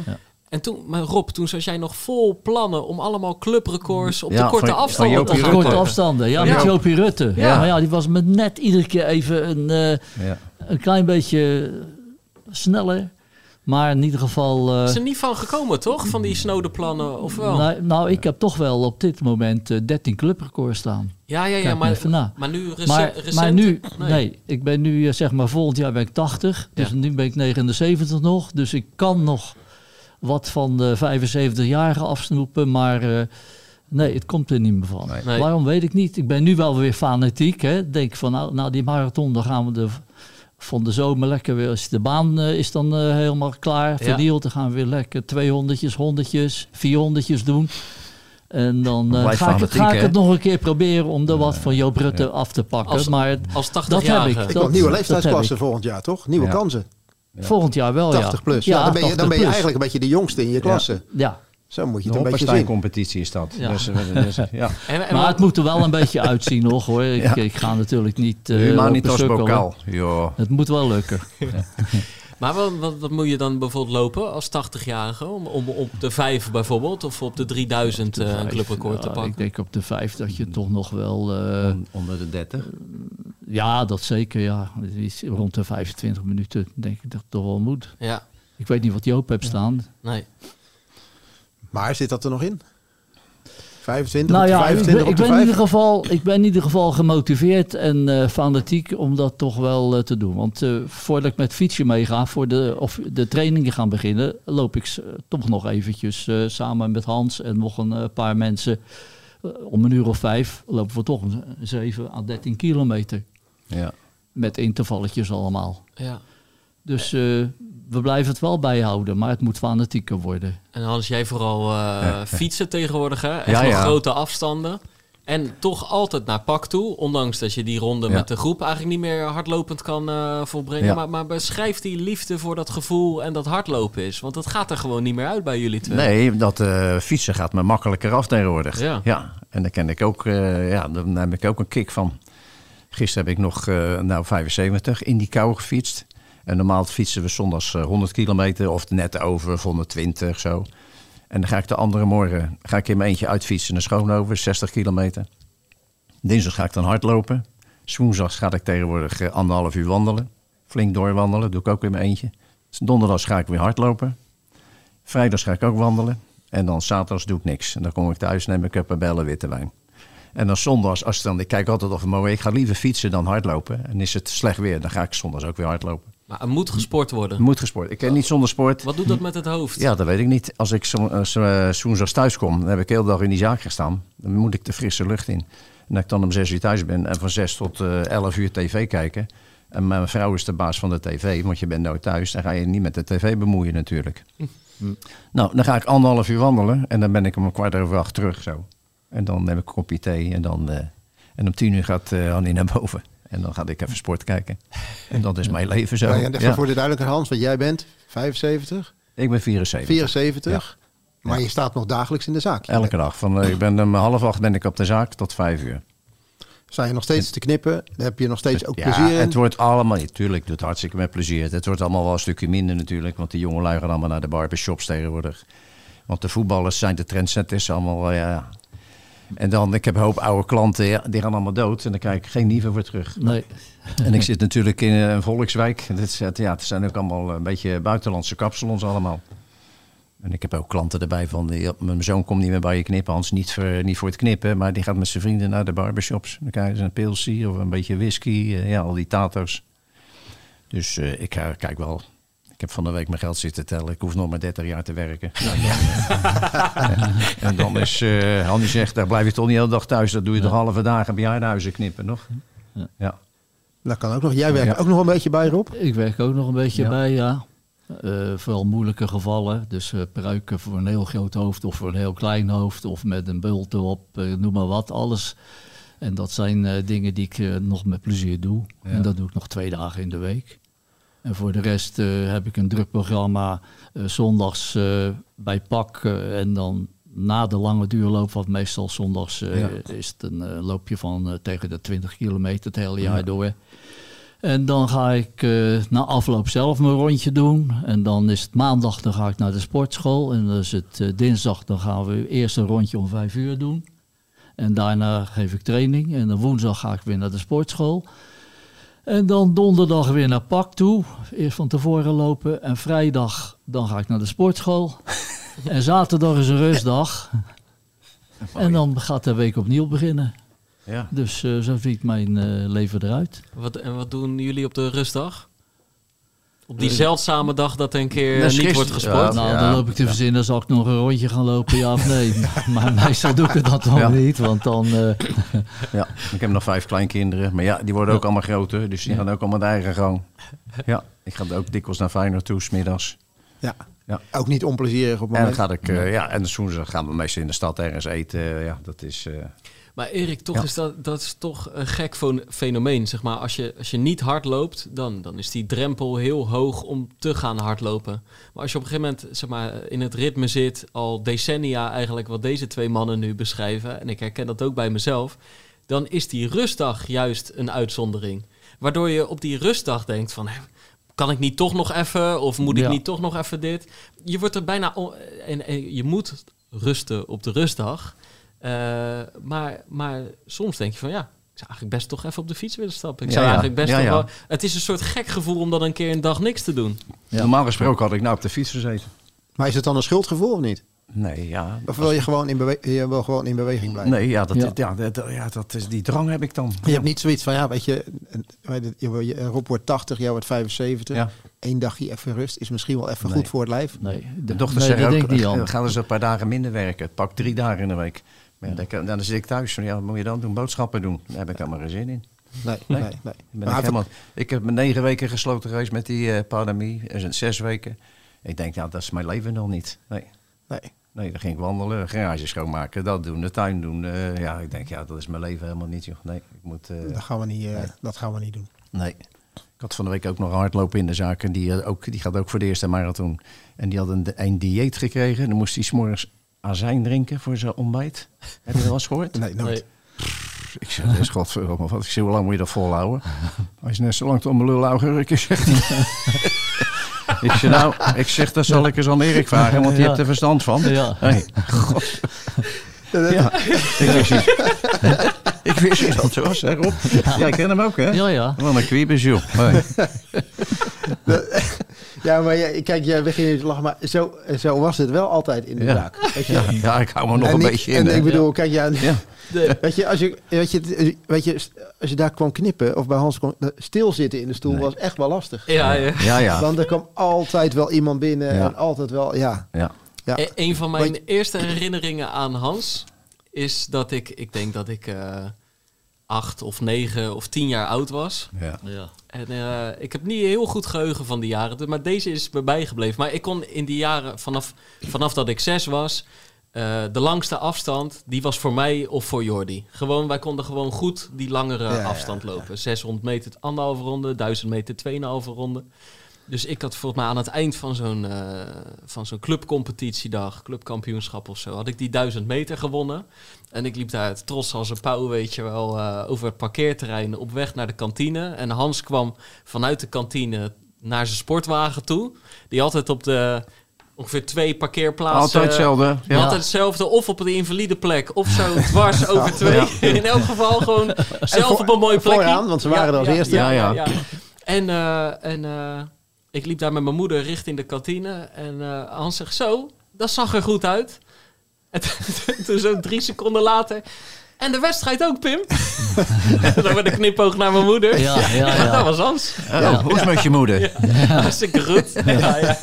En toen, maar Rob, toen zat jij nog vol plannen om allemaal clubrecords op Ja, de korte van- afstanden te gaan. Korte afstanden, ja, Ja. met Jopie Rutte. Ja. Maar ja, die was met net iedere keer even een, eh, Ja. een klein beetje sneller. Maar in ieder geval... eh, Is er niet van gekomen, toch? Van die snode plannen, of wel? nou, nou, ik heb toch wel op dit moment eh, 13 clubrecords staan. ja, ja, ja, Kijk maar, even na. maar nu maar, recent... maar nu, nee. ik ben nu eh, zeg maar volgend jaar ben ik 80. Dus Ja. nu ben ik 79 nog. Dus ik kan nog wat van de 75-jarigen afsnoepen. Maar eh, nee, het komt er niet meer van. Nee. Nee. Waarom weet ik niet. Ik ben nu wel weer fanatiek. Hè. Denk van nou, nou die marathon, dan gaan we de, van de zomer lekker weer. Als de baan eh, is dan eh, helemaal klaar, verdeeld. Dan gaan we weer lekker 200'tjes, 100'tjes, 400'tjes doen. En dan eh, ga, ik, het- fanatiek, ga ik hè? het nog een keer proberen om er wat van Joop Rutte af te pakken. Als- maar Als Dat 80-jarige. heb ik. Ik Dat- nieuwe dat leeftijdsklasse heb volgend jaar, toch? Nieuwe Ja. kansen. Volgend jaar wel, 80 ja. plus. Ja, dan, ben je, dan 80 ben je eigenlijk een beetje de jongste in je klasse. Ja, Zo moet je De het een beetje zien. Hoppenstein-competitie is dat. Ja. Dus, eh, dus, ja. En, en maar wat- het moet er wel een beetje uitzien nog hoor. Ik, Ja. ik ga natuurlijk niet eh Humanitas bokaal. Ja. Het moet wel lukken. Maar wat, wat, wat moet je dan bijvoorbeeld lopen als 80-jarige? Om, om op de 5 bijvoorbeeld of op de 3000 eh, een clubrecord te pakken? ik denk op de vijf dat je toch nog wel... eh, On- onder de 30. ja, dat zeker. Ja. Is Rond de 25 minuten denk ik dat het toch wel moet. Ja, Ik weet niet wat Joop hebt staan. nee. Maar zit dat er nog in? 25 Nou op de ja, ik 25 ben, ik ben in 5? ieder geval, ik ben in ieder geval gemotiveerd en eh, fanatiek om dat toch wel eh, te doen. Want eh, voordat ik met fietsen meega, voor de, of de trainingen gaan beginnen, loop ik toch nog eventjes eh, samen met Hans en nog een paar mensen. om een uur of vijf lopen we toch een 7 à 13 kilometer. Ja. Met intervalletjes allemaal. Ja. Dus eh, we blijven het wel bijhouden, maar het moet fanatieker worden. En Hans, jij vooral eh, fietsen tegenwoordig, hè? Echt Ja, nog ja. grote afstanden. En toch altijd naar pak toe. Ondanks dat je die ronde Ja. met de groep eigenlijk niet meer hardlopend kan eh, volbrengen. Ja. Maar, maar beschrijf die liefde voor dat gevoel en dat hardlopen is. Want dat gaat er gewoon niet meer uit bij jullie twee. Nee, dat eh, fietsen gaat me makkelijker af tegenwoordig. Ja. En daar ken ik ook, eh, ja, daar heb ik ook een kick van. Gisteren heb ik nog, eh, nou 75, in die kou gefietst. En normaal fietsen we zondags eh, 100 kilometer of net over of 120 zo. En dan ga ik de andere morgen ga ik in mijn eentje uitfietsen naar Schoonhoven, 60 kilometer. Dinsdag ga ik dan hardlopen. Woensdags ga ik tegenwoordig eh, anderhalf uur wandelen. Flink doorwandelen, doe ik ook in mijn eentje. Donderdags ga ik weer hardlopen. Vrijdags ga ik ook wandelen. En dan zaterdags doe ik niks. En dan kom ik thuis, neem ik een bellen witte wijn. En dan zondags, als dan, ik kijk altijd of het mooi. Ik ga liever fietsen dan hardlopen. En is het slecht weer, dan ga ik zondags ook weer hardlopen. Maar er moet gesport worden. Moet gesport. Ik ken niet zonder sport. Wat doet dat met het hoofd? Ja, dat weet ik niet. Als ik zo- eh, zo- eh, woensdags thuis kom, dan heb ik de hele dag in die zaak gestaan. Dan moet ik de frisse lucht in. En dat ik dan om zes uur thuis ben en van zes tot eh, elf uur tv kijken. En mijn vrouw is de baas van de tv, want je bent nooit thuis. Dan ga je niet met de tv bemoeien natuurlijk. Nou, dan ga ik anderhalf uur wandelen en dan ben ik om een kwart over acht terug zo. En dan neem ik een kopje thee en dan... eh, en om tien uur gaat eh Annie naar boven. En dan ga ik even sport kijken. En dat is mijn leven zo. Ja, en voor de duidelijkheid, Hans, wat jij bent 75, Ik ben 74. 74. Maar je staat nog dagelijks in de zaak. Elke dag. Van, eh, ik ben om half acht ben ik op de zaak tot vijf uur. Sta je nog steeds te knippen? Heb je nog steeds ook ja, plezier in? het wordt allemaal, natuurlijk, doet hartstikke met plezier. Het wordt allemaal wel een stukje minder natuurlijk, want die jongen gaan allemaal naar de barbershops tegenwoordig. Want de voetballers zijn de trendsetters allemaal, ja. En dan, ik heb een hoop oude klanten, die gaan allemaal dood en dan krijg ik geen nieuwe voor terug. Nee. En ik zit natuurlijk in een volkswijk. Dit is, het- ja, het zijn ook allemaal een beetje buitenlandse kapsalons allemaal. En ik heb ook klanten erbij van, ja, mijn zoon komt niet meer bij je knippen, Hans, niet voor, niet voor het knippen, maar die gaat met zijn vrienden naar de barbershops. Dan krijgen ze een pilsie of een beetje whisky, eh, ja, al die tato's. Dus eh, ik kijk wel. Ik heb van de week mijn geld zitten tellen. Ik hoef nog maar 30 jaar te werken. en dan is, eh Hanni zegt, daar blijf je toch niet de hele dag thuis. Dat doe je toch halve dagen bejaardenhuizen knippen, nog? Ja. ja. Dat kan ook nog. Jij werkt Ja. ook nog een beetje bij, Rob? Ik werk ook nog een beetje Ja. bij, ja. Eh, vooral moeilijke gevallen. Dus eh pruiken voor een heel groot hoofd of voor een heel klein hoofd. Of met een bult erop, noem maar wat, alles. En dat zijn eh, dingen die ik eh, nog met plezier doe. Ja. En dat doe ik nog twee dagen in de week. En voor de rest eh, heb ik een druk programma eh, zondags eh, bij PAK. en dan na de lange duurloop, wat meestal zondags Ja. is het een loopje van tegen de 20 kilometer het hele jaar Ja. door. En dan ga ik na afloop zelf mijn rondje doen. En dan is het maandag, dan ga ik naar de sportschool. En dan is het dinsdag, dan gaan we eerst een rondje om vijf uur doen. En daarna geef ik training. En dan woensdag ga ik weer naar de sportschool. En dan donderdag weer naar pak toe. Eerst van tevoren lopen. En vrijdag, dan ga ik naar de sportschool. en zaterdag is een rustdag. En dan gaat de week opnieuw beginnen. Ja. Dus eh, zo ziet mijn eh, leven eruit. Wat, en wat doen jullie op de rustdag? Op die zeldzame dag dat een keer Dat niet gisteren- wordt gesport? Ja. Nou, dan loop ik te verzinnen, zal ik nog een rondje gaan lopen, ja of nee. maar meestal doe ik het dan niet, want dan... eh, Ja, ik heb nog vijf kleinkinderen. Maar ja, die worden ook allemaal groter. Dus die gaan ook allemaal de eigen gang. Ja, ik ga ook dikwijls naar Feyenoord toe, smiddags. Ja. Ja. Ook niet onplezierig op het En dan moment. ga ik, eh, ja, en woensdag gaan we meestal in de stad ergens eten. ja, dat is... eh, Maar Erik, toch Ja. is dat, dat is toch een gek fenomeen. Zeg maar, als, je, als je niet hard loopt, dan, dan is die drempel heel hoog om te gaan hardlopen. Maar als je op een gegeven moment zeg maar, in het ritme zit, al decennia eigenlijk wat deze twee mannen nu beschrijven, en ik herken dat ook bij mezelf, dan is die rustdag juist een uitzondering. Waardoor je op die rustdag denkt van... "Hè, Kan ik niet toch nog even? Of moet ik Ja. niet toch nog even dit? Je wordt er bijna... en je moet rusten op de rustdag. Eh, maar, maar soms denk je van ja, ik zou eigenlijk best toch even op de fiets willen stappen. Ik Ja, zou ja. eigenlijk best Ja, toch ja. wel. Het is een soort gek gevoel om dan een keer een dag niks te doen. Ja. Normaal gesproken had ik nou op de fiets gezeten. Maar is het dan een schuldgevoel of niet? Nee, ja. Of wil je gewoon in, bewe- je wil gewoon in beweging blijven? Nee, ja, dat, Ja. ja. dat, ja, dat is, die drang heb ik dan. Je hebt niet zoiets van, ja, weet je, een- weet je, je- je- Rob wordt 80, jij wordt 75. Ja. Eén dagje even rust is misschien wel even Nee. goed voor het lijf. nee, De dochter nee, zegt dat ook, gaan ze een paar dagen minder werken. Pak drie dagen in de week. Maar ja, dan, dan zit ik thuis. Van, ja, wat moet je dan doen? Boodschappen doen. Daar heb ik helemaal geen zin in. Nee, nee, Nee. nee. Ben Maar ik, hij- helemaal, ik heb me negen weken gesloten geweest met die eh pandemie. Er zijn zes weken. Ik denk, ja, dat is mijn leven nog niet. Nee. nee. Nee, dan ging ik wandelen, garage schoonmaken, dat doen, de tuin doen. Eh, ja, ik denk, ja, dat is mijn leven helemaal niet. Joh. Nee, ik moet... eh, Dat gaan we niet, dat gaan we niet doen. Nee. Ik had van de week ook nog hardlopen in de zaak. En die, ook, die gaat ook voor de eerste marathon. En die had een, een dieet gekregen. Dan moest hij s'morgens azijn drinken voor zijn ontbijt. Heb je dat wel eens gehoord? Nee, nooit. Ik zeg, dat is godverdomme wat. Ik zeg, hoe lang moet je dat volhouden? Hij is net zo lang tot mijn lul augurken, zegt ik zeg, nou, ik zeg, dat zal ik eens aan Erik vragen, want die Ja. hebt er verstand van. Ja. Hey, god. Ja, ik wist niet. ik wist niet dat zo was, hè Rob? Ja, ik ken hem ook, hè? Ja, ja. Wat een kwiebes, joh. Hey. Ja, maar jij, kijk, jij begint nu te lachen, maar zo, zo was het wel altijd in de Ja. zaak. Weet je? Ja, ja, ik hou me nog En een beetje in. En ik bedoel, kijk, ja, Ja. weet je, als je, weet je, weet je, als je daar kwam knippen of bij Hans kwam, stilzitten in de stoel Nee. was echt wel lastig. Ja, ja. Ja, ja. Want er kwam altijd wel iemand binnen Ja. en altijd wel, ja. ja. ja. E- Een van mijn eerste herinneringen aan Hans is dat ik, ik denk dat ik eh, acht of negen of tien jaar oud was. ja. ja. En eh, ik heb niet heel goed geheugen van die jaren, dus- maar deze is me bijgebleven. Maar ik kon in die jaren, vanaf, vanaf dat ik zes was, eh, de langste afstand, die was voor mij of voor Jordi. Gewoon, wij konden gewoon goed die langere Ja, ja, afstand lopen. 600 meter, anderhalve ronde, 1000 meter, 2,5 ronde. Dus ik had volgens mij aan het eind van zo'n eh, van zo'n clubcompetitiedag, clubkampioenschap of zo, had ik die 1000 meter gewonnen. En ik liep daar trots als een pauw, weet je wel, eh, over het parkeerterrein op weg naar de kantine. En Hans kwam vanuit de kantine naar zijn sportwagen toe. Die altijd op de ongeveer twee parkeerplaatsen... Altijd hetzelfde. Ja. Ja. Altijd hetzelfde, of op de invalide plek, of zo dwars over twee. In elk geval gewoon zelf voor- op een mooie plekje. vooraan, want ze waren er als eerste. Ja, ja. En, eh, en eh, ik liep daar met mijn moeder richting de kantine. En eh, Hans zegt, zo, dat zag er goed uit. En toen- zo drie seconden later... En de wedstrijd ook, Pim. dan werd een knipoog naar mijn moeder. Ja, ja, ja. dat was Hans. Oh, hoe is het met je moeder? Hartstikke goed. Ja, ja,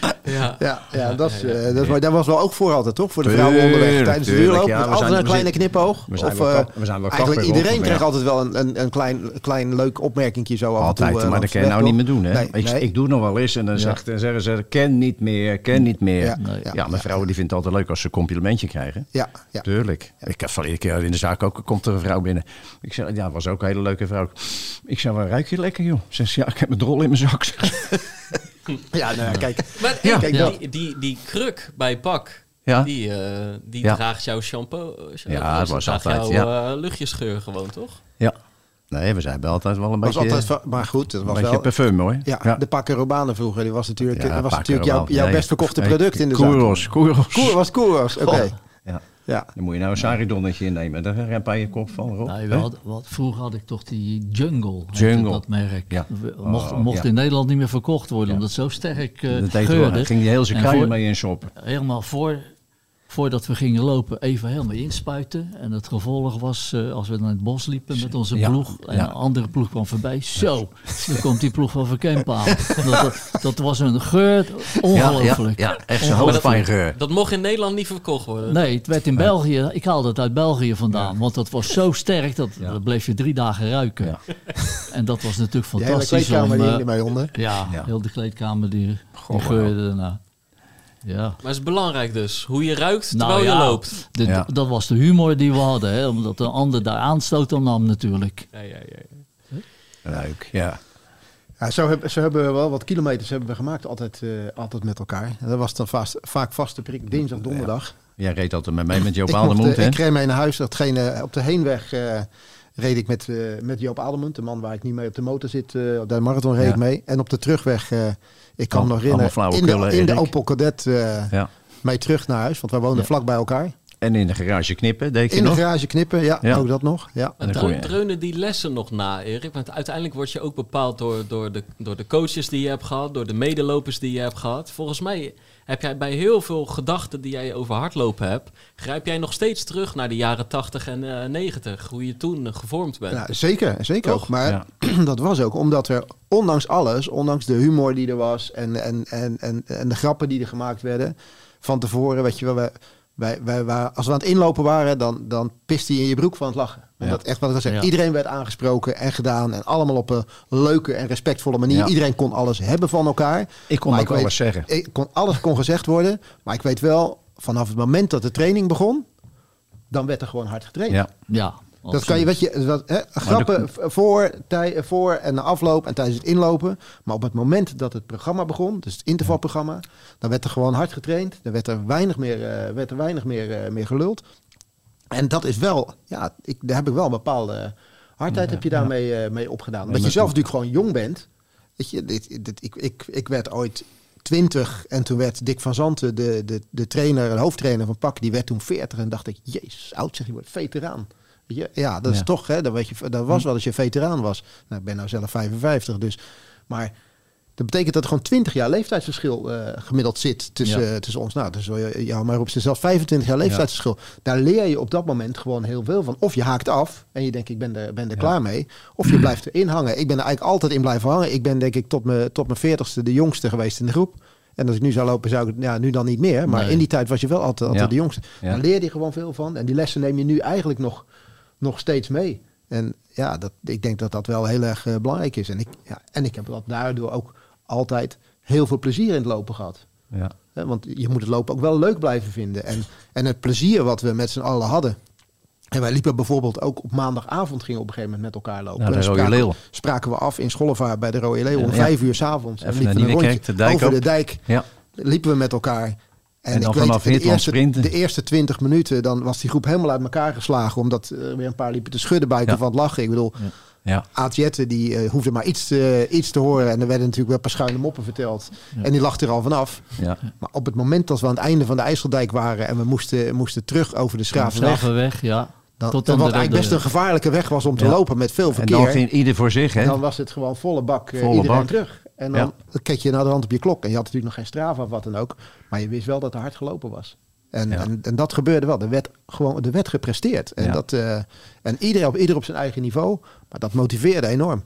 ja. ja. Ja, ja, dat, is, eh, dat, is, dat was wel ook voor altijd, toch? Voor de vrouwen onderweg tijdens de duurloop. ja, altijd zijn- een kleine knipoog. we zijn of, wel eh, kap- we zijn wel eigenlijk iedereen kreeg ja. altijd wel een, een, een klein, klein leuk opmerkingje zo af en Altijd, toe. eh, maar dat kan je nou niet meer doen. Hè? Nee, ik, nee. ik doe het nog wel eens en dan Ja. zegt, dan zeggen ze, ken niet meer, ken niet meer. Ja, Nee. ja, Ja, mijn vrouw die vindt het altijd leuk als ze een complimentje krijgen. Ja, ja. Tuurlijk. Ik heb van iedere keer in de zaak ook, komt er een vrouw binnen. Ik zeg, ja, was ook een hele leuke vrouw. Ik zeg, waar ruik je lekker, joh? Ze zegt, ja, ik heb mijn drol in mijn zak. Ja, nou ja, kijk. Maar Ja. kijk, Ja. die, die, die kruk bij Pak, Ja. die, eh, die Ja. draagt jouw shampoo. eh, Ja, het was draagt altijd, jouw eh, luchtjesgeur gewoon, toch? Ja. Nee, we zijn bij altijd wel een Was beetje, altijd, maar goed, het een was beetje wel... parfum, hoor. Ja, de Pakken Robanen vroeger, die was natuurlijk, Ja, was natuurlijk jouw, jouw Nee. best verkochte Nee, product in de zaak. Koeros, Koeros. Koer was Koeros, oké. Ja. Ja. Dan moet je nou een saridonnetje innemen. Daar heb je je kop van, we hadden, wat, vroeger had ik toch die Jungle, Jungle. dat merk. Ja. Mocht, Oh, mocht ja. in Nederland niet meer verkocht worden, Ja. omdat het zo sterk eh dat deed geurde. wel. ging die heel zijn En kruien voor- mee in shoppen. Helemaal voor, voordat we gingen lopen, even helemaal inspuiten. En het gevolg was, eh, als we naar het bos liepen met onze Ja. ploeg, en Ja. een andere ploeg kwam voorbij, zo, dan komt die ploeg van Verkemp aan. dat, dat, was een geur, ongelooflijk. Ja, ja, echt zo'n hoofdpijngeur. Dat mocht in Nederland niet verkocht worden. Nee, het werd in België. Ik haalde het uit België vandaan. Want dat was zo sterk, dat, Ja. dat bleef je drie dagen ruiken. Ja. En dat was natuurlijk fantastisch. kleedkamer om, die eh, ermee onder. ja, Ja. heel de kleedkamer die, die geurde daarna. Ja. Maar het is belangrijk dus, hoe je ruikt Nou terwijl ja, je loopt. de- Ja. Dat was de humor die we hadden. Hè, omdat de ander daar aanstoot aan nam natuurlijk. Ja, ja, ja. ja. Leuk, ja. Ja, zo, hebben, zo hebben we wel wat kilometers hebben we gemaakt, altijd, eh, altijd met elkaar. En dat was dan vast, vaak vaste prik, dinsdag, donderdag. Jij reed altijd met mij met Joop Adelmoed, eh, hè? ik reed mee naar huis. Datgene, op de heenweg eh, reed ik met, eh, met Joop Adelmunt, de man waar ik niet mee op de motor zit. eh, op de marathon reed Ja. ik mee. En op de terugweg, eh, ik kan me nog herinneren, in de, in de. Opel Kadett eh, Ja. mee terug naar huis. Want wij woonden Ja. vlak bij elkaar. En in de garage knippen, deed je In de nog? garage knippen, ja, Ja. ook dat nog. Ja. En dan dreunen die lessen nog na, Erik? Want uiteindelijk word je ook bepaald door, door, de, door de coaches die je hebt gehad, door de medelopers die je hebt gehad. Volgens mij heb jij bij heel veel gedachten die jij over hardlopen hebt, grijp jij nog steeds terug naar de jaren 80 en eh 90, hoe je toen eh, gevormd bent. Ja, zeker, zeker Toch? ook. Maar Ja. dat was ook omdat er, ondanks alles, ondanks de humor die er was en, en, en, en, en de grappen die er gemaakt werden, van tevoren, weet je wel, we, Wij, wij, wij, als we aan het inlopen waren, dan, dan piste je in je broek van het lachen. Ja. Dat echt wat ik al zeg. Ja. Iedereen werd aangesproken en gedaan. En allemaal op een leuke en respectvolle manier. Ja. Iedereen kon alles hebben van elkaar. Ik kon Maar ook ik weet- alles zeggen. Ik kon, alles kon gezegd worden. Maar ik weet wel, vanaf het moment dat de training begon, dan werd er gewoon hard getraind. Ja. Ja, Dat kan je, weet je, hè, grappen voor, tij, voor en na afloop en tijdens het inlopen. Maar op het moment dat het programma begon, dus het intervalprogramma, dan werd er gewoon hard getraind. Dan werd er weinig meer, eh, werd er weinig meer, eh, meer geluld. En dat is wel, ja, ik, daar heb ik wel een bepaalde hardheid heb je daarmee eh, mee opgedaan. Omdat je zelf natuurlijk gewoon jong bent. Weet je, dit, dit, ik, ik, ik werd ooit 20 en toen werd Dick van Zanten, de, de, de trainer, de hoofdtrainer van PAK, die werd toen 40 en dacht ik, jezus, oud zeg, je wordt veteraan. Je, ja, dat is Ja. toch, hè, dat, weet je, dat was wel als je veteraan was. Nou, ik ben nou zelf 55, dus. Maar dat betekent dat er gewoon 20 jaar leeftijdsverschil eh, gemiddeld zit tussen, Ja. eh, tussen ons. Nou, dus ja, ja, maar op zelfs 25 jaar leeftijdsverschil. Daar leer je op dat moment gewoon heel veel van. Of je haakt af en je denkt, ik ben er, ben er Ja. klaar mee. Of je blijft erin hangen. Ik ben er eigenlijk altijd in blijven hangen. Ik ben denk ik tot mijn, tot mijn 40ste de jongste geweest in de groep. En als ik nu zou lopen, zou ik het ja, nu dan niet meer. Maar Nee. in die tijd was je wel altijd, altijd de jongste. Daar leer je gewoon veel van. En die lessen neem je nu eigenlijk nog, nog steeds mee. En ja, dat, ik denk dat dat wel heel erg eh, belangrijk is. En ik, ja, en ik heb dat daardoor ook altijd heel veel plezier in het lopen gehad. Ja. Want je moet het lopen ook wel leuk blijven vinden. En, en het plezier wat we met z'n allen hadden. En wij liepen bijvoorbeeld ook op maandagavond gingen we op een gegeven moment met elkaar lopen. De En Rode spraken, Leeuw. spraken we af in Schollevaar bij de Rode Leeuw om Ja. vijf uur s'avonds. En Even liepen een rondje de dijk over op. de dijk. Ja. Liepen we met elkaar. En, En dan ik weet, vanaf de eerste, sprinten. de eerste 20 minuten, dan was die groep helemaal uit elkaar geslagen. Omdat er weer een paar liepen te schudden buiten Ja. van het lachen. Ik bedoel, Ja. Aad Jetten, die eh, hoefde maar iets, te- iets te horen. En er werden natuurlijk wel een paar schuine moppen verteld. En die lachte er al vanaf. Ja. Maar op het moment dat we aan het einde van de IJsseldijk waren... en we moesten, moesten terug over de Schravenweg... weg, ja. Dan, Tot wat eigenlijk de- best een gevaarlijke weg was om te Ja. lopen met veel En verkeer. dan ging ieder voor zich, hè? dan was het gewoon volle bak eh, Volle iedereen bak. terug. En dan Ja. keek je naar de hand op je klok. En je had natuurlijk nog geen Strava of wat dan ook. Maar je wist wel dat er hard gelopen was. En, Ja. en, en dat gebeurde wel. Er werd gewoon er werd gepresteerd. En, Ja. dat, eh, en iedereen op, ieder op zijn eigen niveau. Maar dat motiveerde enorm.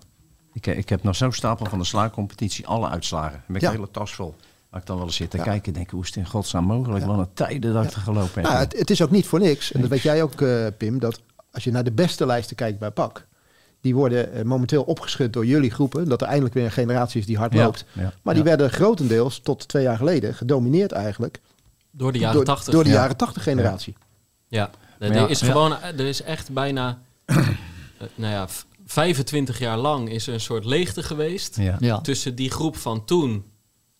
Ik, ik heb nog zo'n stapel van de slaagcompetitie, alle uitslagen. Met Ja. een hele tas vol. Als ik dan wel eens zit te Ja. kijken, denk ik, hoe is het in godsnaam mogelijk? Wat een tijden dat ik er gelopen heb. Nou, het, het is ook niet voor niks. En dat weet jij ook, eh, Pim. Dat als je naar de beste lijsten kijkt bij PAK. Die worden eh, momenteel opgeschud door jullie groepen. Dat er eindelijk weer een generatie is die hard Ja, loopt. ja, Maar die ja. werden grotendeels tot twee jaar geleden gedomineerd eigenlijk. Door de jaren door, 80. door de Ja. jaren 80 generatie. Ja, er is ja. gewoon, er is echt bijna, eh, nou ja, v- 25 jaar lang is er een soort leegte geweest Ja. Ja. tussen die groep van toen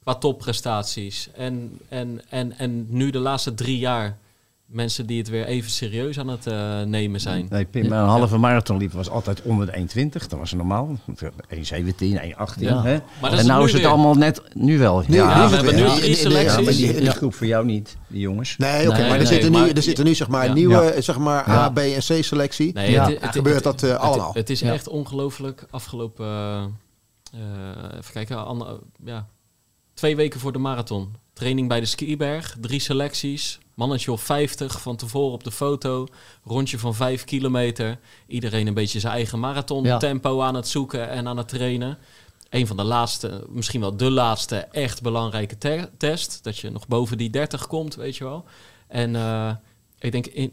qua topprestaties en, en, en, en nu de laatste drie jaar mensen die het weer even serieus aan het eh, nemen zijn. Nee, Pim, een halve marathon liep was altijd onder de 1,20. Dat was normaal. 1,17, 1,18. Ja. Hè? Maar dat is en nou nu is het weer. allemaal net, nu wel. Nu- ja, nu we hebben nu Ja, drie maar die, groep voor jou niet, die jongens. Nee, oké, Nee, maar er nee, zitten nu, er zitten nu zeg maar Ja. nieuwe Ja. zeg maar. A, B en C selectie. Nee, Ja. het, gebeurt dat, eh, allemaal. Het, is Ja. echt ongelooflijk. Afgelopen, eh, even kijken, ander- ja, twee weken voor de marathon. Training bij de Skiberg, drie selecties. Mannetje of 50 van tevoren op de foto. Rondje van 5 kilometer. Iedereen een beetje zijn eigen marathon Ja. tempo aan het zoeken en aan het trainen. Een van de laatste, misschien wel de laatste echt belangrijke te- test. Dat je nog boven die 30 komt, weet je wel. En eh, ik denk in,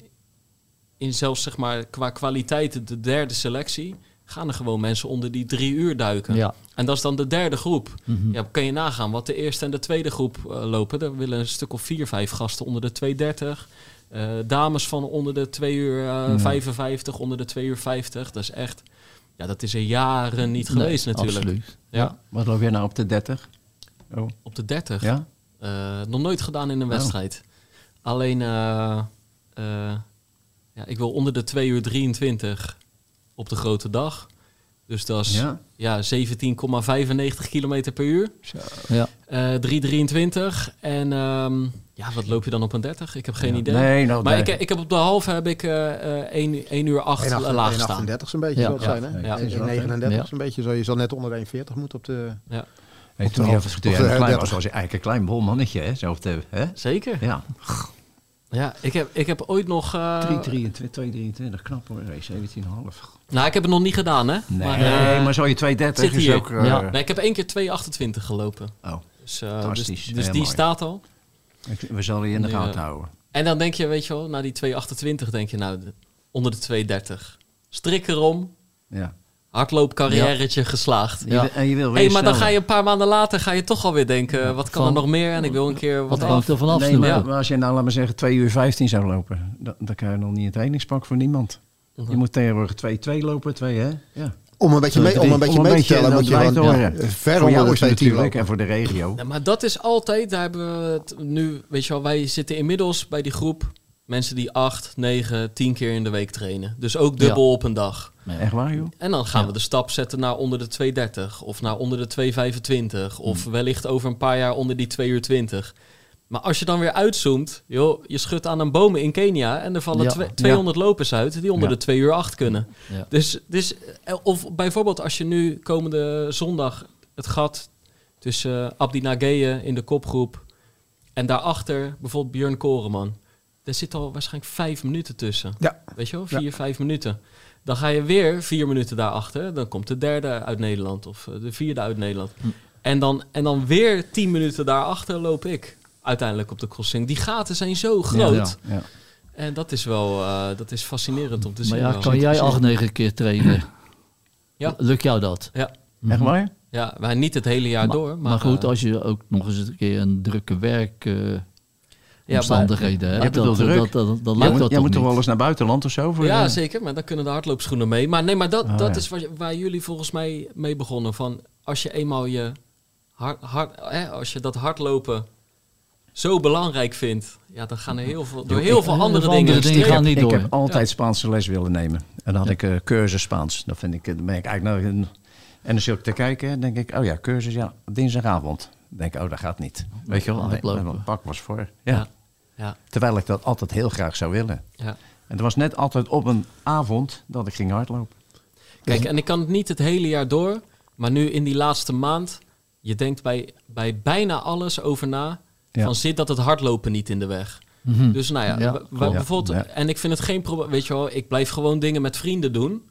in zelfs zeg maar qua kwaliteit de derde selectie gaan er gewoon mensen onder die drie uur duiken. Ja. En dat is dan de derde groep. Mhm. Ja, kan je nagaan wat de eerste en de tweede groep eh, lopen. Daar willen een stuk of vier, vijf gasten onder de 230. Eh dames van onder de 2 uur eh, 55, onder de 2 uur 50. Dat is echt, ja, dat is er jaren niet Nee, geweest natuurlijk. Absoluut. Ja, Wat loop jij nou op de 30? Oh, op de 30. ja? Eh, nog nooit gedaan in een Oh. wedstrijd. Alleen, eh, eh, ja, ik wil onder de 2 uur 23 op de grote dag. Dus dat is Ja? ja, 17,95 kilometer per uur. Ja. Eh 3,23. En ehm, ja, wat loop je dan op een 30? Ik heb geen Ja. idee. Nee, nou, maar nee. ik, ik heb op de halve heb ik eh eh 1, 1 uur 8 laag staan. 1,38 zo'n beetje Ja. zal het zijn, Ja. hè? Ja. 1,39 Ja. zo'n beetje. Zo, je zal net onder de 1,40 moeten op de... Ja, Hey, toen je, toen jij klein 30. was, was je eigenlijk een klein bol mannetje. Hè? Zo de, hè? zeker. Ja, Ja, ik, heb, ik heb ooit nog... eh, 3,23, 2,23, knap hoor. Hey, 17,5. Nou, ik heb het nog niet gedaan, hè? Nee, Maar, maar, eh, zo je 2,30 zit is hier. ook... eh, Ja. nee, ik heb één keer 2,28 gelopen. Oh, Dus, eh, dus, Fantastisch. dus Heel die mooi. staat al. we zullen je in de gaten houden. En dan denk je, weet je wel, na die 2,28 denk je, nou, de- onder de 2,30. Strik erom, Ja. hardloopcarrièretje geslaagd. Je wil- En je wil weer hey, maar dan ga je een paar maanden later ga je toch alweer denken, wat kan er nog meer? En ik wil een keer wat Wat af. hangt er vanaf? Nee, maar, maar als je nou, laat maar zeggen, 2 uur 15 zou lopen, dan, dan kan je nog niet een trainingspak voor niemand. Je moet tegenwoordig 2-2 lopen, 2 hè? Ja. Om een beetje mee, om een beetje mee te tellen, moet je gewoon horen. ja, ver voor onder jou de is het 2 natuurlijk en voor de regio. Ja, maar dat is altijd, daar hebben we het nu, weet je wel, wij zitten inmiddels bij die groep mensen die 8, 9, 10 keer in de week trainen. Dus ook dubbel op een dag. Echt waar, joh? En dan gaan we de stap zetten naar onder de 230 of naar onder de 225 of Hmm. wellicht over een paar jaar onder die 2 uur 20. Maar als je dan weer uitzoomt, joh, je schudt aan een boom in Kenia en er vallen Ja. twe- 200 lopers uit die onder Ja. de 2 uur 8 kunnen. Dus, dus, eh, of bijvoorbeeld als je nu komende zondag het gat tussen Abdi Nageye in de kopgroep en daarachter bijvoorbeeld Björn Koreman. Daar zit al waarschijnlijk vijf minuten tussen. Weet je wel, vier, vijf minuten. Dan ga je weer vier minuten daarachter. Dan komt de derde uit Nederland of eh, de vierde uit Nederland. En, dan, en dan weer tien minuten daarachter loop ik uiteindelijk op de crossing. Die gaten zijn zo groot. Ja. Ja. En dat is wel eh, dat is fascinerend om te zien. Maar ja, kan jij acht, negen keer trainen? Ja. Lukt jou dat? Ja, Echt waar? ja, maar niet het hele jaar Maar, door. Maar, maar goed, eh, als je ook nog eens een keer een drukke werk... eh, maar- omstandigheden hebt, Je bedoelt dat, druk. dat, dat, dat, dat Jij lukt moet, dat jij toch moet toch niet? wel eens naar buitenland of zo? Voor ja, de- zeker. Maar dan kunnen de hardloopschoenen mee. Maar nee, maar dat, Oh, dat ja. is waar, waar jullie volgens mij mee begonnen. Van als je eenmaal je hard, hard, hè, als je dat hardlopen zo belangrijk vindt, ja, dan gaan er heel veel, door heel veel andere dingen. dingen gaan niet ik door. heb altijd Spaanse les willen nemen. En dan had ik eh, cursus Spaans. Dat vind ik, dan ben ik eigenlijk nou... een- En dan zit ik te kijken, denk ik, oh ja, cursus, ja, dinsdagavond. Denk ik, oh, dat gaat niet. Weet je wel, mijn pak was voor. Ja. Ja. Ja, Terwijl ik dat altijd heel graag zou willen. ja. En het was net altijd op een avond dat ik ging hardlopen. Kijk, en ik kan het niet het hele jaar door, maar nu in die laatste maand, je denkt bij, bij bijna alles over na, Ja. van zit dat het hardlopen niet in de weg. Mhm. Dus nou ja, bijvoorbeeld, Ja. en ik vind het geen probleem, weet je wel, ik blijf gewoon dingen met vrienden doen.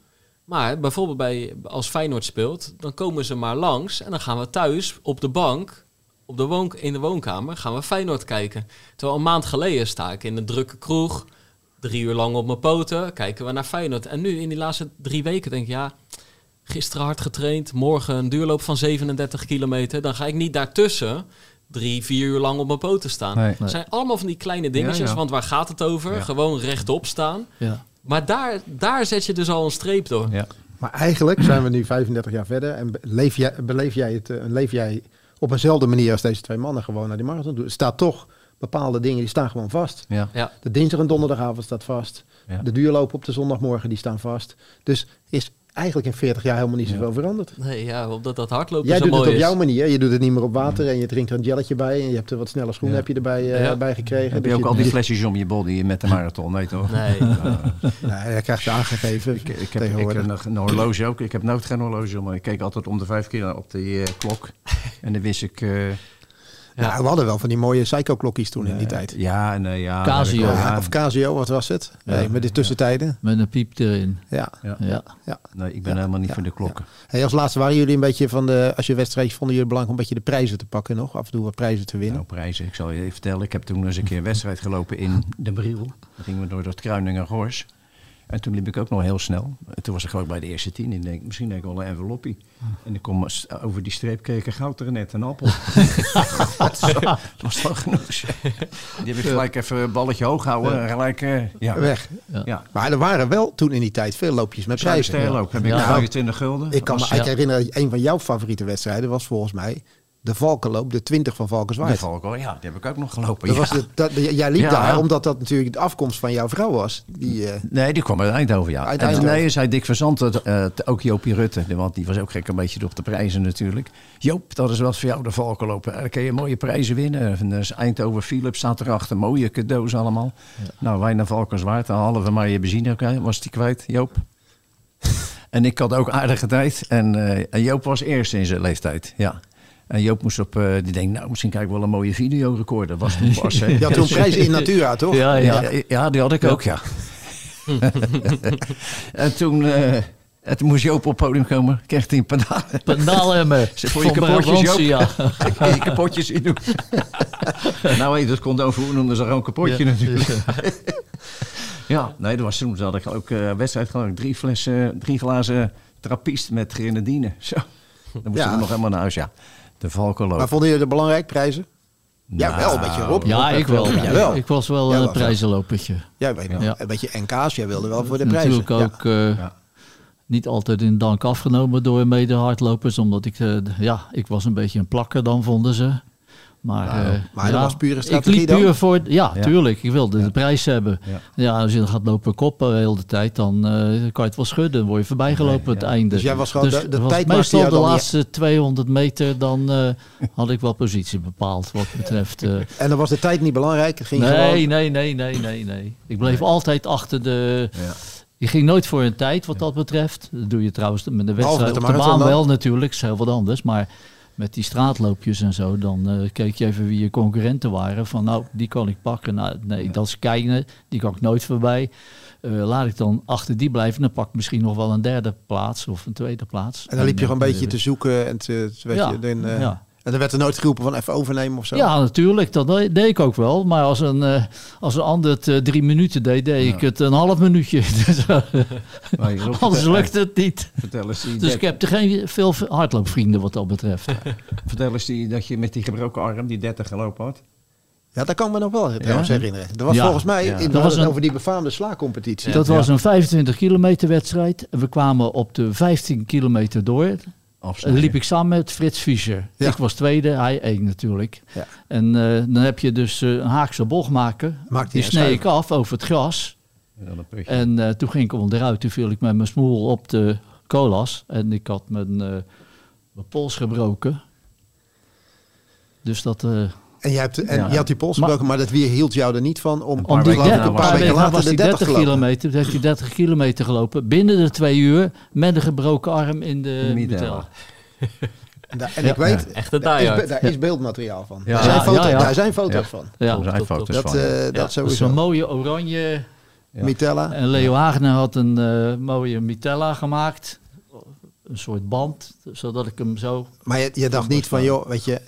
Maar bijvoorbeeld bij, als Feyenoord speelt, dan komen ze maar langs en dan gaan we thuis op de bank, op de woon, in de woonkamer, gaan we Feyenoord kijken. Terwijl een maand geleden sta ik in een drukke kroeg, drie uur lang op mijn poten, kijken we naar Feyenoord. En nu in die laatste drie weken denk ik, ja, gisteren hard getraind, morgen een duurloop van 37 kilometer, dan ga ik niet daartussen drie, vier uur lang op mijn poten staan. Nee. Het zijn allemaal van die kleine dingetjes, Ja, ja. want waar gaat het over? Ja. Gewoon rechtop staan. Ja. Maar daar, daar zet je dus al een streep door. Ja. Maar eigenlijk zijn we nu 35 jaar verder en leef jij, beleef jij het, eh, leef jij op eenzelfde manier als deze twee mannen gewoon naar die marathon doen. Er staat toch bepaalde dingen, die staan gewoon vast. Ja. Ja, De dinsdag en donderdagavond staat vast. Ja. De duurlopen op de zondagmorgen, die staan vast. Dus is eigenlijk in 40 jaar helemaal niet zoveel veranderd. nee, ja omdat dat hardlopen Jij zo doet het op is. jouw manier. Je doet het niet meer op water en je drinkt er een jelletje bij. En je hebt er wat snelle schoenen Ja. heb je erbij eh, Ja. bij gekregen. Heb je Dus ook al die je- flesjes om je body met de marathon, weet je toch? Nee. Nee, dat krijg je aangegeven Ik, ik, heb, ik heb nog een horloge ook. Ik heb nooit geen horloge, maar ik keek altijd om de vijf keer op de eh, klok. En dan wist ik... eh, Ja, we hadden wel van die mooie psycho-klokjes toen in die eh, tijd. Ja, en eh, ja. Casio. Of Casio, wat was het? Nee, met de tussentijden. Met een piep erin. Ja. Ja. Ja. ja. Nee, ik ben helemaal niet Ja, voor de klokken. Hey, als laatste waren jullie een beetje van de, als je wedstrijd vonden jullie het belangrijk om een beetje de prijzen te pakken nog? Af en toe wat prijzen te winnen. Nou, prijzen. Ik zal je even vertellen. Ik heb toen eens een keer een wedstrijd gelopen in de Briel. Dan gingen we door dat Kruiningen Gors. En toen liep ik ook nog heel snel. En toen was ik gewoon bij de eerste tien. Ik denk, misschien denk ik wel een enveloppie. En ik kom over die streep keken, goud er net een appel. dat was wel genoeg. Die heb ik gelijk even een balletje hoog houden. En gelijk, eh, ja. Weg. Ja. Ja. Maar er waren wel toen in die tijd veel loopjes met prijzen. Zuiderstijl ook. Heb ik Ja. 25 gulden. Ik kan me eigenlijk herinneren, een van jouw favoriete wedstrijden was volgens mij de Valkenloop, de 20 van De Valkenswaard. Valko, ja, die heb ik ook nog gelopen. Dat ja. was de, dat, jij liep Ja. daar omdat dat natuurlijk de afkomst van jouw vrouw was. Die, eh, Nee, die kwam uit Eindhoven, ja. Uit En nee, zei Dick Verzant, het, eh, ook Joopie Rutte, want die was ook gek een beetje op de prijzen natuurlijk. Joop, dat is wat voor jou de valken lopen. Dan kun je mooie prijzen winnen. En, dus Eindhoven Philips staat erachter, mooie cadeaus allemaal. Nou, wij naar Valkenswaard, een halve maar je benzine kwijt- was die kwijt, Joop. en ik had ook aardige tijd. En, eh, en Joop was eerst in zijn leeftijd, ja. En Joop moest op, eh, die denkt, nou, misschien krijg ik wel een mooie videorecorder. Dat was toen pas, hè. je had toen prijzen in Natura, toch? Ja, ja. Ja, ja, die had ik ook, ja. en toen, eh, En toen moest Joop op het podium komen. Kreeg hij een pedaal. Pedaalhemmen. Voor je Van mijn kapotjes, Joop. ja. je kapotjes zien doen. nou, hé, dat kon dan voor noemden ze gewoon kapotje natuurlijk. ja, nee, dat was toen. Toen had ik ook eh wedstrijd geloof ik. Drie flessen, drie glazen trappist met grenadine. Zo. Dan moesten Ja. we nog helemaal naar huis, ja. De Valkenloop. Maar vonden jullie het belangrijk, prijzen? Ja, wel, een beetje Rob. Ja, ik wel. Ja, wel. Ik was wel Ja, een wel. prijzenlopertje. Ja, weet je, Ja. een beetje NK's. Jij wilde wel voor de prijzen. Natuurlijk ook eh, Ja. niet altijd in dank afgenomen door mede-hardlopers. Omdat ik, eh, ja, ik was een beetje een plakker dan, vonden ze. Maar, Nou, eh, maar dat ja, was pure Ik strategie liep dan? puur voor, ja, Ja. tuurlijk. Ik wilde de prijs hebben. Ja. Ja. als je dan gaat lopen koppen de hele tijd, dan eh, kan je het wel schudden. Dan word je voorbij gelopen Nee, het ja. einde. Dus jij was gewoon de- de tijd meestal de laatste 200 meter, dan eh, had ik wel positie bepaald wat betreft... En dan was de tijd niet belangrijk. Ging nee, gewoon... nee, nee, nee, nee, nee. Ik bleef altijd achter de... Ja. Je ging nooit voor een tijd wat dat betreft. Dat doe je trouwens met de wedstrijd met de op de baan dan? wel natuurlijk. is heel wat anders. Maar met die straatloopjes en zo, dan eh, keek je even wie je concurrenten waren. Van nou, die kan ik pakken. Nou, nee, dat is kijken. Die kan ik nooit voorbij. Eh, laat ik dan achter die blijven. Dan pak ik misschien nog wel een derde plaats of een tweede plaats. En dan liep je gewoon een eh, beetje te zoeken. En, te, te- weet Ja, je, dan, eh, ja. En dan werd er nooit geroepen van even overnemen of zo. Ja, natuurlijk. Dat deed ik ook wel. Maar als een, eh, als een ander het eh, drie minuten deed, deed ik het een half minuutje. Dus, eh, Anders lukt het niet. Vertel eens, die, Dus ik heb er geen veel hardloopvrienden wat dat betreft. vertel eens die, dat je met die gebroken arm, die 30 gelopen had. Ja, dat kan ik me nog wel trouwens herinneren. Dat was Ja. volgens mij, Ja. in, Dat was een- over die befaamde slaagcompetitie. Dat was een 25 kilometer wedstrijd. En we kwamen op de 15 kilometer door. En Afsnijden. liep ik samen met Frits Fischer. Ja. Ik was tweede, hij één natuurlijk. Ja. En eh, dan heb je dus eh, een haakse bocht maken. Maakt Die snee ik af over het gras. En dan een putje. En eh, toen ging ik onderuit. Toen viel ik met mijn smoel op de colas. En ik had mijn, eh, mijn pols gebroken. Dus dat... eh, En, je, hebt, en Ja. je had die pols Maar- gebroken, maar dat weer hield jou er niet van om, Een Om paar die weken 30, daarna een paar weken later was de die 30 30 gelopen. kilometer. Heb je 30 kilometer gelopen. Binnen de twee uur met een gebroken arm in de mitella. En, da- en Ja. ik weet, Echte daar is, diehard. daar is beeldmateriaal van. Ja. Daar, zijn Ja, foto's, ja, ja. daar zijn foto's Ja. van. Ja, top, top. foto's Dat, van. eh, Ja. dat is sowieso. een mooie oranje. Ja. Mitella. En Leo Hagener had een eh, mooie mitella gemaakt. Een soort band, zodat ik hem zo... Maar je, je dacht niet van, joh, weet je,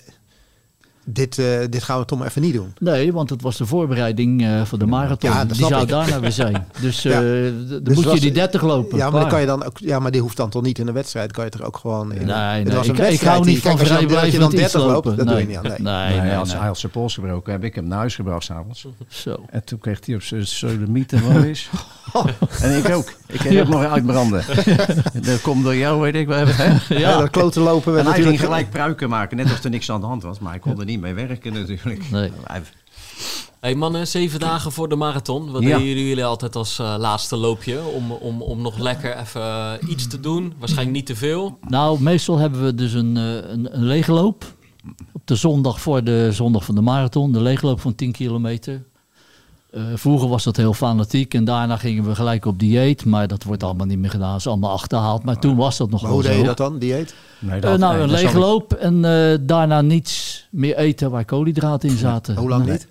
dit, eh, dit gaan we toch maar even niet doen. Nee, want het was de voorbereiding eh, voor de marathon. Ja, die zou ik. daarna weer zijn. Dus eh, Ja. dan Dus moet was- je die 30 lopen. Ja, maar dan kan je dan ook, ja, maar die hoeft dan toch niet in een wedstrijd. Kan je toch ook gewoon. In, Nee, Het nee. was een Ik, ik wedstrijd hou die- niet van als dan- dat je dan vrijblijvend 30 iets loopt, lopen. dat doe je niet aan, nee. Nee, Nee, nee, hij, had, nee. hij had zijn pols gebroken. Heb ik hem naar huis gebracht s'avonds. Zo. En toen kreeg hij op zijn sodomieten wel eens. en ik ook. Ik kreeg ook nog uitbranden. dat komt door jou, weet ik wel. Ja, dat kloten lopen we En hij ging natuurlijk. gelijk pruiken maken, net of er niks aan de hand was. Maar hij kon er niet mee werken natuurlijk. Nee. Hij- Hey mannen, zeven dagen voor de marathon. Wat Ja. deden jullie altijd als eh, laatste loopje? Om, om, om nog lekker even eh, iets te doen. Waarschijnlijk niet te veel. Nou, meestal hebben we dus een, eh, een, een leegloop. Op de zondag voor de zondag van de marathon. De leegloop van 10 kilometer. Eh, vroeger was dat heel fanatiek en daarna gingen we gelijk op dieet. Maar dat wordt allemaal niet meer gedaan. Dat is allemaal achterhaald. Maar toen was dat nog Maar wel hoe zo. deed je dat dan, dieet? Nee, Eh, nou, nee, een dat zal ik- leegloop en eh, daarna niets meer eten waar koolhydraten in zaten. Hoe lang Nee. niet?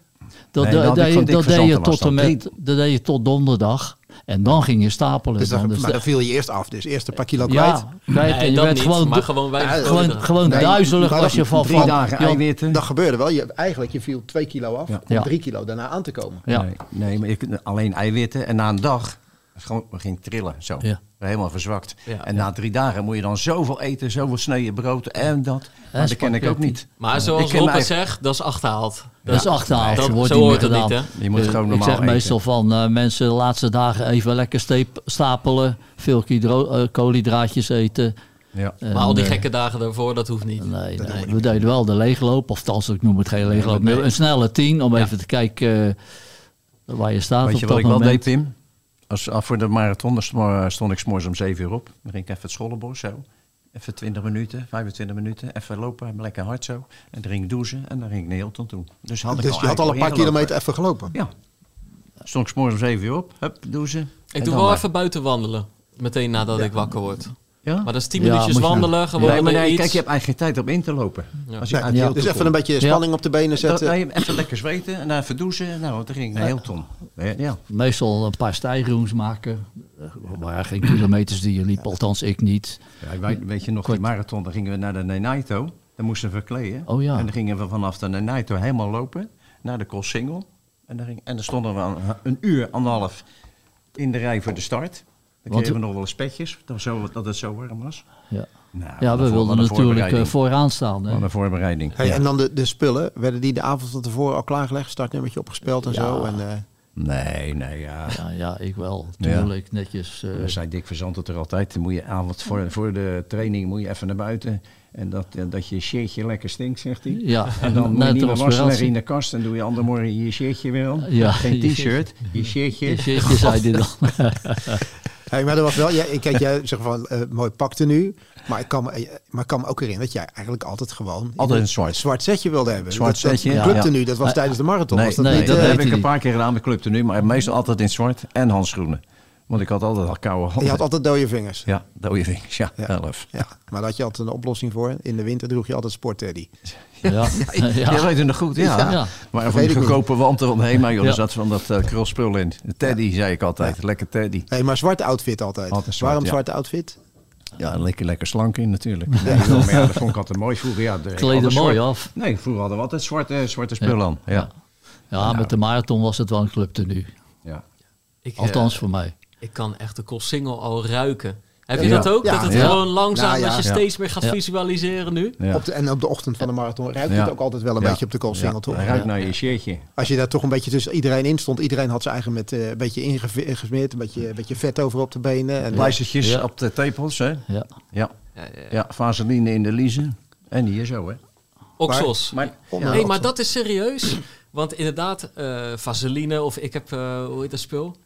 Dat, Nee, dat, dat dat deed je tot en met, dat deed je tot donderdag. En dan ging je stapelen. Dus dan. dan, Dus maar dan viel je eerst af. Dus eerst een paar kilo kwijt. ja, kwijt. en Nee, je werd niet. gewoon, maar gewoon Ja, gewoon, koolhydraten. gewoon Nee, duizelig als je van... Drie van dagen eiwitten. Dat gebeurde wel. Je, eigenlijk, je viel twee kilo af om Ja. drie kilo daarna aan te komen. Ja. Nee, nee, maar ik, alleen eiwitten. En na een dag gewoon, ging trillen zo. Ja. Helemaal verzwakt. Ja. en na drie dagen moet je dan zoveel eten, zoveel sneden brood en dat. Maar dat ken ik ook niet. Maar Ik zoals Rob mij- het zegt, dat is achterhaald. Dat is achterhaald. Dat- Dat wordt zo hoort het niet, hè? Je moet Eh, gewoon ik normaal zeg eten. meestal van eh, mensen de laatste dagen even lekker steep, stapelen. Veel eh, koolhydraatjes eten. Ja. En, Maar al die gekke dagen daarvoor, dat hoeft niet. Nee, nee. we deden wel de leegloop. Of althans, ik noem het geen leegloop. nee. Een snelle tien om Ja. even te kijken waar je staat Weet op je dat wat ik wel deed, Pim? Als, af voor de marathon dan stond, ik s'morgens om 7 uur op. Dan ging ik even het scholenbos zo. Even 20 minuten, 25 minuten. Even lopen, lekker hard zo. En dan ging ik douchen en dan ging ik naar Hilton toe. Dus, had ik Dus je had al een paar kilometer even gelopen. Ja. Stond ik s'morgens om 7 uur op. Hup, douchen. Ik doe wel maar. even buiten wandelen. Meteen nadat ik wakker word. Ja? Maar dat is 10 Ja, minuutjes wandelen, gewoon Nee, maar nee, iets. kijk, je hebt eigenlijk geen tijd om in te lopen. Ja. Als je Nee, uit Dus even komt. een beetje spanning op de benen Dat, zetten. nee, even lekker zweten en dan even douchen. Nou, dan ging ik naar Hilton. Ja. Meestal een paar stijgroens maken. Waren geen kilometers die je liep, althans ik niet. Ja, wij- weet je nog, die marathon, dan gingen we naar de Nenaito. Dan moesten we verkleden. Oh ja. En dan gingen we vanaf de Nenaito helemaal lopen naar de Koolsingel. En dan, ging, en dan stonden we een, een uur, anderhalf in de rij voor de start. Dan kregen we nog wel eens petjes, dat, we zo, dat het zo warm was. Ja, Nou, ja we wilden natuurlijk eh, vooraan staan. Hè? Wat een voorbereiding. Hey, Ja. En dan de, de spullen, werden die de avond van tevoren al klaargelegd? Startnummertje opgespeld en Ja. zo? En, eh, Nee, nee, ja. Ja, ja, ik wel. Ja. Tuurlijk, netjes. eh, Dan zei Dick Verzant het er altijd. Dan moet je avond voor, voor de training moet je even naar buiten. En dat, dat je shirtje lekker stinkt, zegt hij. ja, En dan moet je niet meer wassen transpiratie. leggen in de kast. En doe je andere morgen je shirtje weer aan. Ja, Geen t-shirt, je shirtje. Je shirtje, zei hij dan. hey, maar er was wel, ja, ik kijk, jij zegt van eh, mooi pakte nu. Maar ik, kan me, maar ik kan me ook herinneren dat jij eigenlijk altijd gewoon Altijd een zwart. zwart setje wilde hebben. Zwart dat, setje, Dat lukte ja. nu, dat was tijdens de marathon. Nee, was dat nee, niet, dat eh, heb ik een paar keer gedaan met Club nu, maar meestal altijd in zwart en handschoenen. Want ik had altijd al koude handen. je had altijd dode vingers. Ja, dode vingers, ja, Ja. elf. Ja, maar daar had je altijd een oplossing voor. In de winter droeg je altijd sportteddy. Ja, ja. Je weet het nog goed, ja. Ja. Maar van weet die goedkope wanten van de HEMA, joh, Ja. er zat van dat uh, krulspul in. De teddy, zei ik altijd. Lekker teddy. Hey, maar zwarte outfit altijd. Altijd zwart, Waarom ja. zwarte outfit? Ja, lekker, lekker slank in natuurlijk. Maar ja, dat vond ik altijd mooi vroeger. Ja, Kleden altijd mooi af. Nee, vroeger hadden we altijd zwarte, zwarte spullen aan. Ja. Ja, met de marathon was het wel een clubtenu. Ja. Ik, eh, Althans voor mij. Ik kan echt de single al ruiken. Heb je Ja. dat ook? Ja. dat het Ja. gewoon langzaam, Nou, ja. dat je Ja. steeds meer gaat Ja. visualiseren nu? Ja. Op de, en op de ochtend van de marathon ruikt Ja. het ook altijd wel een Ja. beetje op de koolsingel, toch? Ruikt naar je shirtje. Als je daar toch een beetje tussen iedereen in stond. Iedereen had zijn eigen met eh, een beetje ingesmeerd. Een beetje, een beetje vet over op de benen. En, Pleistertjes Ja. op de tepels, hè? Ja. Ja. Ja, ja, ja. ja, vaseline in de liezen. En hier zo, hè? Oksels. Maar, ja. Nee, maar dat is serieus. Want inderdaad, eh vaseline of ik heb, eh, hoe heet dat spul?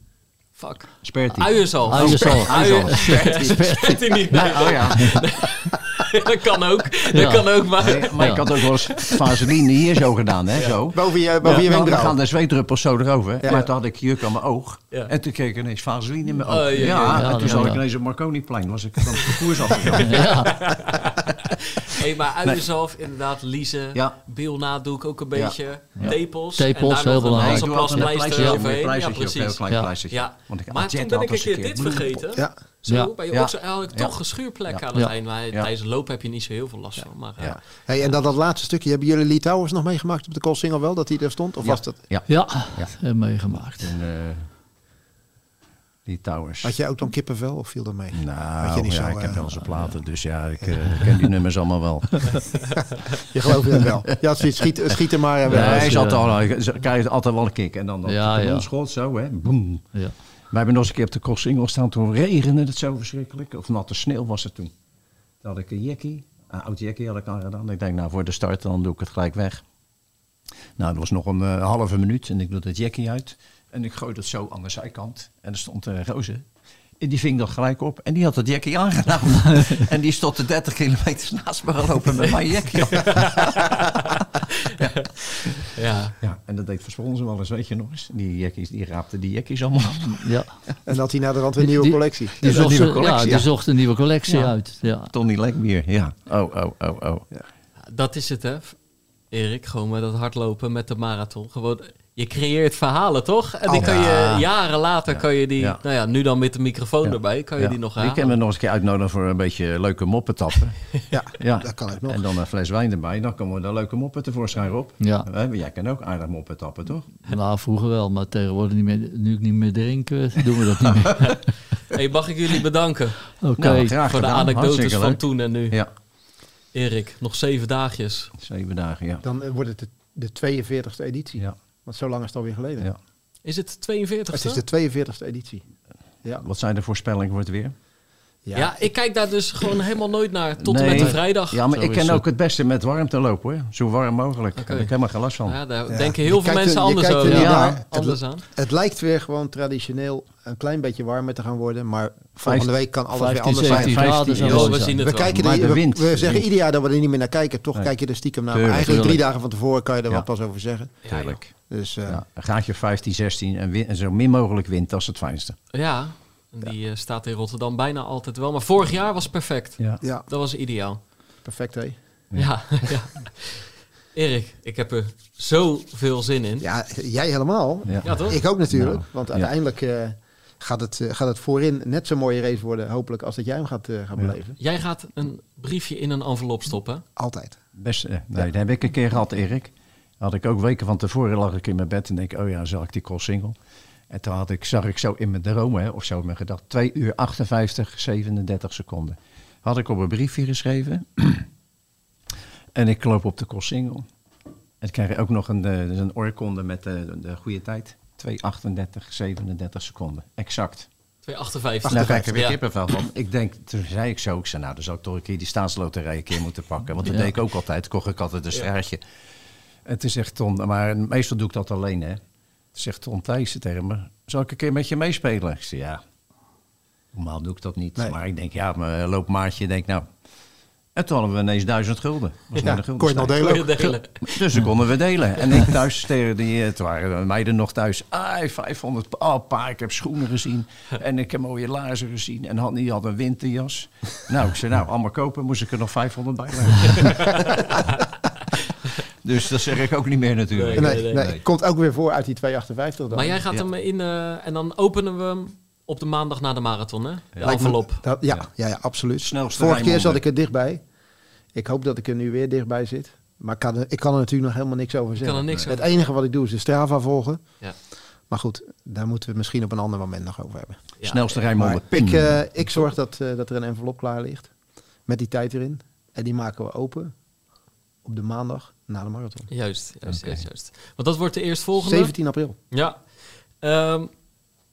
Fuck. Sperti. Uienzalf. Uienzalf. Uien- Sperti niet. Nee, Oh ja. dat kan ook. Dat Ja. kan ook, maar... Nee, maar ik had ook wel eens vaseline hier zo gedaan, hè? Zo. boven je, boven je nou, dan wenkbrauw. gaan de zweetdruppels zo erover. Ja. Maar toen had ik juk aan mijn oog. Ja. En toen kreeg ik ineens vaseline in mijn oog. Oh, ja, ja, ja, ja. en toen Ja, zat ja. ik ineens op Marconiplein. Was ik van de koers afgegaan. Ja. Hey, maar uienzalf, inderdaad, liezen. Ja. Ik ook een Ja. beetje. Tepels. Tepels, en daar heel nog een belangrijk. een pleistertje, overheen. een Ja, een precies. klein Ja. pleistertje. Ja. Want ik, Maar toen ben had ik een eens keer dit vergeten. Ja. Zo, Ja. bij je Ja. ook zo eigenlijk Ja. toch geschuurplekken Ja. aan het Ja. eind. Maar tijdens het lopen heb je niet zo heel veel last van. Maar, eh, Ja. Hey, en dan dat laatste stukje. Hebben jullie Lee Towers nog meegemaakt op de koolsingel wel? Dat hij er stond? Of Ja. was dat... Ja, Ja. meegemaakt. Die towers. Had jij ook dan kippenvel of viel dat mee? Nou, niet ja, zo, ik heb eh, wel eens platen, dus ja, ik eh, ken die nummers allemaal wel. Je gelooft het wel. Ja, het schiet, schiet, er maar. eh, Nee, hij altijd, al, krijgt altijd wel een kick. En dan dat Ja, ja. schot zo, hè. Boom. Ja. We hebben nog eens een keer op de crossingel staan. Toen regende het zo verschrikkelijk. Of natte sneeuw was het toen. Toen had ik een jackie. Een oud jackie had ik aangedaan. Ik denk, nou, voor de start dan doe ik het gelijk weg. Nou, dat was nog een halve minuut. En ik doe dat jackie uit. En ik gooi dat zo aan de zijkant. En er stond een roze. En die ving dat gelijk op. En die had het jackie aangedaan. en die stond de 30 kilometer naast me gelopen met mijn jackie. ja. Ja, en dat deed Verspronsen wel eens, weet je nog eens. Die jackies, die raapten die jackies allemaal op. Ja. En had hij naar de rand een nieuwe Die- collectie. Die, zocht, nieuwe ze- collectie, ja, die zocht een nieuwe collectie Ja. uit. Ja. Tony Lekbier, ja. Oh, oh, oh, oh. Dat is het, hè, Erik. Gewoon met dat hardlopen, met de marathon. Gewoon, je creëert verhalen, toch? En die Oh, kan ja. je jaren later, Ja. kan je die, Ja. nou ja, nu dan met de microfoon Ja. erbij, kan je Ja. die nog Die halen. kunnen we nog eens een keer uitnodigen voor een beetje leuke moppen tappen. Ja, Ja. dat kan ook nog. En dan een fles wijn erbij. Dan komen we daar leuke moppen tevoorschijn op. Ja. Jij kan ook aardig moppen tappen, toch? Nou, vroeger wel, maar tegenwoordig niet meer. Nu ik niet meer drink, eh, doen we dat niet meer. Hey, mag ik jullie bedanken Oké. Nou, graag voor de gedaan. anekdotes Hartstikke van leuk. toen en nu. Ja, Erik, nog zeven dagjes. zeven dagen, ja. Dan eh, wordt het de, de 42e editie. ja. Want zo lang is het alweer geleden. ja. Is het 42 Het is de 42e editie. Ja. Wat zijn de voorspellingen voor het weer? Ja. ik kijk daar dus gewoon helemaal nooit naar. Tot en met de vrijdag. Ja, maar Zo ik ken het. ook het beste met warmte lopen, hoor. Zo warm mogelijk. Daar heb ik helemaal geen last van. Ja, daar Ja. denken Je heel veel er- mensen anders er over. Ja, anders aan. Het lijkt weer gewoon traditioneel een klein beetje warmer te gaan worden. Maar volgende week kan alles weer 15, anders zijn. 17 graden 15, zou Joh, wel we zien het We, wel. kijken er, de we- wind, we zeggen ieder jaar dat we er niet meer naar kijken. Toch Nee. kijk je er stiekem naar. Maar eigenlijk drie dagen van tevoren kan je er Ja. wat pas over zeggen. Tuurlijk. Dus eh, Ja, een gaatje 15, 16 en, win- en zo min mogelijk wind, dat is het fijnste. Ja, die eh, staat in Rotterdam bijna altijd wel. Maar vorig jaar was perfect. Ja. ja, Dat was ideaal. perfect hè. Ja, ja. Erik, ik heb er zoveel zin in. Ja, jij helemaal. Ja. Ja, toch? Ik ook natuurlijk. Nou, want ja. uiteindelijk... eh, gaat het, eh, gaat het voorin net zo'n mooie race worden, hopelijk, als dat jij hem gaat, eh, gaat Ja. beleven. Jij gaat een briefje in een envelop stoppen. Altijd. Best, eh, nee, dat heb ik een keer gehad, Erik. Had ik ook weken van tevoren lag ik in mijn bed en denk, oh ja, zal ik die cross single. En toen had ik, zag ik zo in mijn dromen, hè, of zo in mijn gedachten, 2 uur 58, 37 seconden. Had ik op een briefje geschreven. en ik loop op de cross single. En ik krijg ook nog een, eh, dus een oorkonde met de, de goede tijd. 2,38, 37 seconden. Exact. 258. Nou, kijk, ik heb Ja. ik kippenvel van. Ik denk, toen zei ik zo, ik zei, nou, dan zou ik toch een keer die staatsloterij een keer moeten pakken. Want dat Ja. deed ik ook altijd, kocht ik altijd een straatje. En toen zegt Ton, maar meestal doe ik dat alleen, hè. Zegt Ton Thijssen tegen me, zal ik een keer met je meespelen? Ik zei, ja, normaal doe ik dat niet. Nee. Maar ik denk, ja, mijn loopmaatje, denk nou... En toen hadden we ineens duizend gulden. Was Ja, naar de gulden kon je nog stijl. delen? Dus dan konden we delen. En ik thuis tegen die, het waren de meiden nog thuis. Ah, 500, oh pa, ik heb schoenen gezien. En ik heb mooie laarzen gezien. En had, die had een winterjas. Nou, ik zei, nou, allemaal kopen. Moest ik er nog 500 bij leggen. dus dat zeg ik ook niet meer natuurlijk. Nee, nee, nee, nee. Komt ook weer voor uit die 258 dan. Maar jij gaat Ja. hem in eh, en dan openen we hem op de maandag na de marathon, hè? De envelop. Dat, ja, ja. Ja, absoluut. Snelste Vorige keer zat ik er dichtbij. Ik hoop dat ik er nu weer dichtbij zit. Maar ik kan er, ik kan er natuurlijk nog helemaal niks over zeggen. er niks Het enige wat ik doe is de Strava volgen. Ja. Maar goed, daar moeten we het misschien op een ander moment nog over hebben. Ja. Snelste Maar Rijnmond. ik, eh, ik zorg dat, eh, dat er een envelop klaar ligt. Met die tijd erin. En die maken we open op de maandag na de marathon. Juist, juist, juist, juist. Want dat wordt de eerstvolgende. 17 april. Ja. Ehm,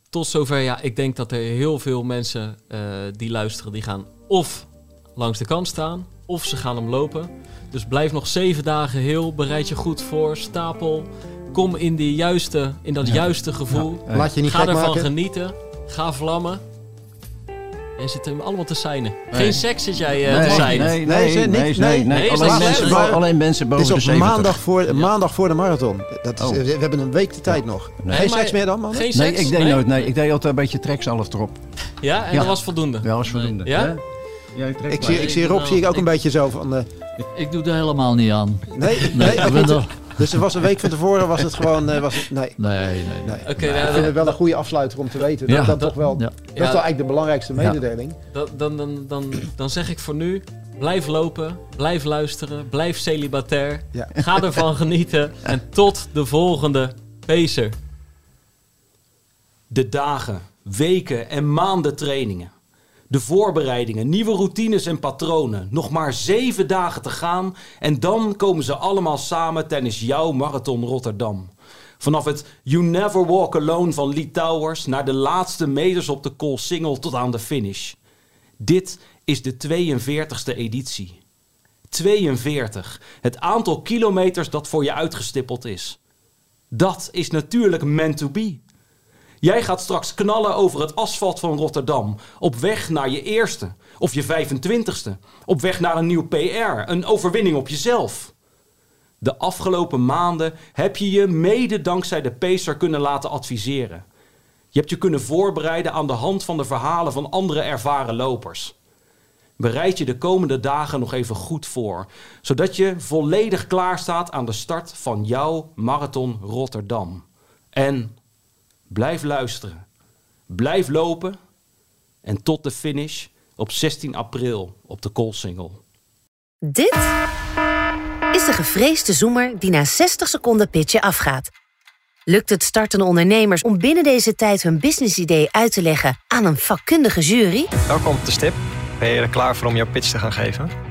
tot zover, ja, ik denk dat er heel veel mensen eh, die luisteren, die gaan of langs de kant staan, of ze gaan hem lopen. Dus blijf nog zeven dagen heel, bereid je goed voor, stapel. Kom in, die juiste, in dat Ja. juiste gevoel. Ja. Laat je niet Ga ervan maken. genieten. Ga vlammen. En zit hem allemaal te seinen. Nee. Geen seks zit jij eh, nee, te nee, seinen. nee, Nee, nee, nee, nee, nee. Nee, Alleen, dat mensen, zo? bo- alleen mensen Het boven is de op 70. maandag voor, maandag voor de marathon. Dat is, Oh. we, we hebben een week de tijd nog. Nee, Geen seks meer dan, man? Geen Nee, seks? ik deed nooit. Nee, ik deed altijd een beetje trekzalf erop. Ja, en Ja. dat was voldoende. Ja, was voldoende. Ja? Ik zie, ik zie Rob zie ik ook een beetje zo van... eh, Ik doe er helemaal niet aan. nee, Nee, nee, ik. Dus er was een week van tevoren was het gewoon... eh, was het, nee, Nee, nee, nee. nee. Oké, ik nou, vind het wel een goede afsluiter om te weten. Dat Ja, dat dat- toch wel... Ja. Dat is wel eigenlijk de belangrijkste mededeling. Dan, dan, dan, dan, dan zeg ik voor nu, blijf lopen, blijf luisteren, blijf celibatair. Ja. Ga ervan genieten en tot de volgende Pacer. De dagen, weken en maanden trainingen. De voorbereidingen, nieuwe routines en patronen. Nog maar zeven dagen te gaan en dan komen ze allemaal samen tijdens jouw marathon Rotterdam. Vanaf het You Never Walk Alone van Lee Towers naar de laatste meters op de Koolsingel tot aan de finish. Dit is de 42e editie. 42. Het aantal kilometers dat voor je uitgestippeld is. Dat is natuurlijk meant to be. Jij gaat straks knallen over het asfalt van Rotterdam. Op weg naar je eerste. Of je 25ste. Op weg naar een nieuw PR. Een overwinning op jezelf. De afgelopen maanden heb je je mede dankzij de Pacer kunnen laten adviseren. Je hebt je kunnen voorbereiden aan de hand van de verhalen van andere ervaren lopers. Bereid je de komende dagen nog even goed voor, zodat je volledig klaar staat aan de start van jouw Marathon Rotterdam. En blijf luisteren, blijf lopen en tot de finish op 16 april op de Koolsingel. Dit is de gevreesde zoemer die na 60 seconden pitchen afgaat. Lukt het startende ondernemers om binnen deze tijd hun businessidee uit te leggen aan een vakkundige jury? Welkom op de stip. Ben je er klaar voor om jouw pitch te gaan geven?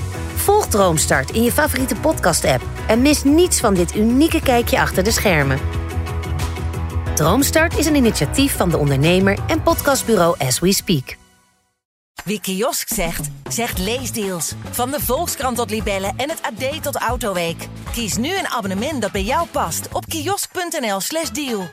Volg Droomstart in je favoriete podcast-app en mis niets van dit unieke kijkje achter de schermen. Droomstart is een initiatief van de ondernemer en podcastbureau As We Speak. Wie kiosk zegt, zegt leesdeals. Van de Volkskrant tot Libellen en het AD tot Autoweek. Kies nu een abonnement dat bij jou past op kiosk.nl/slash deal.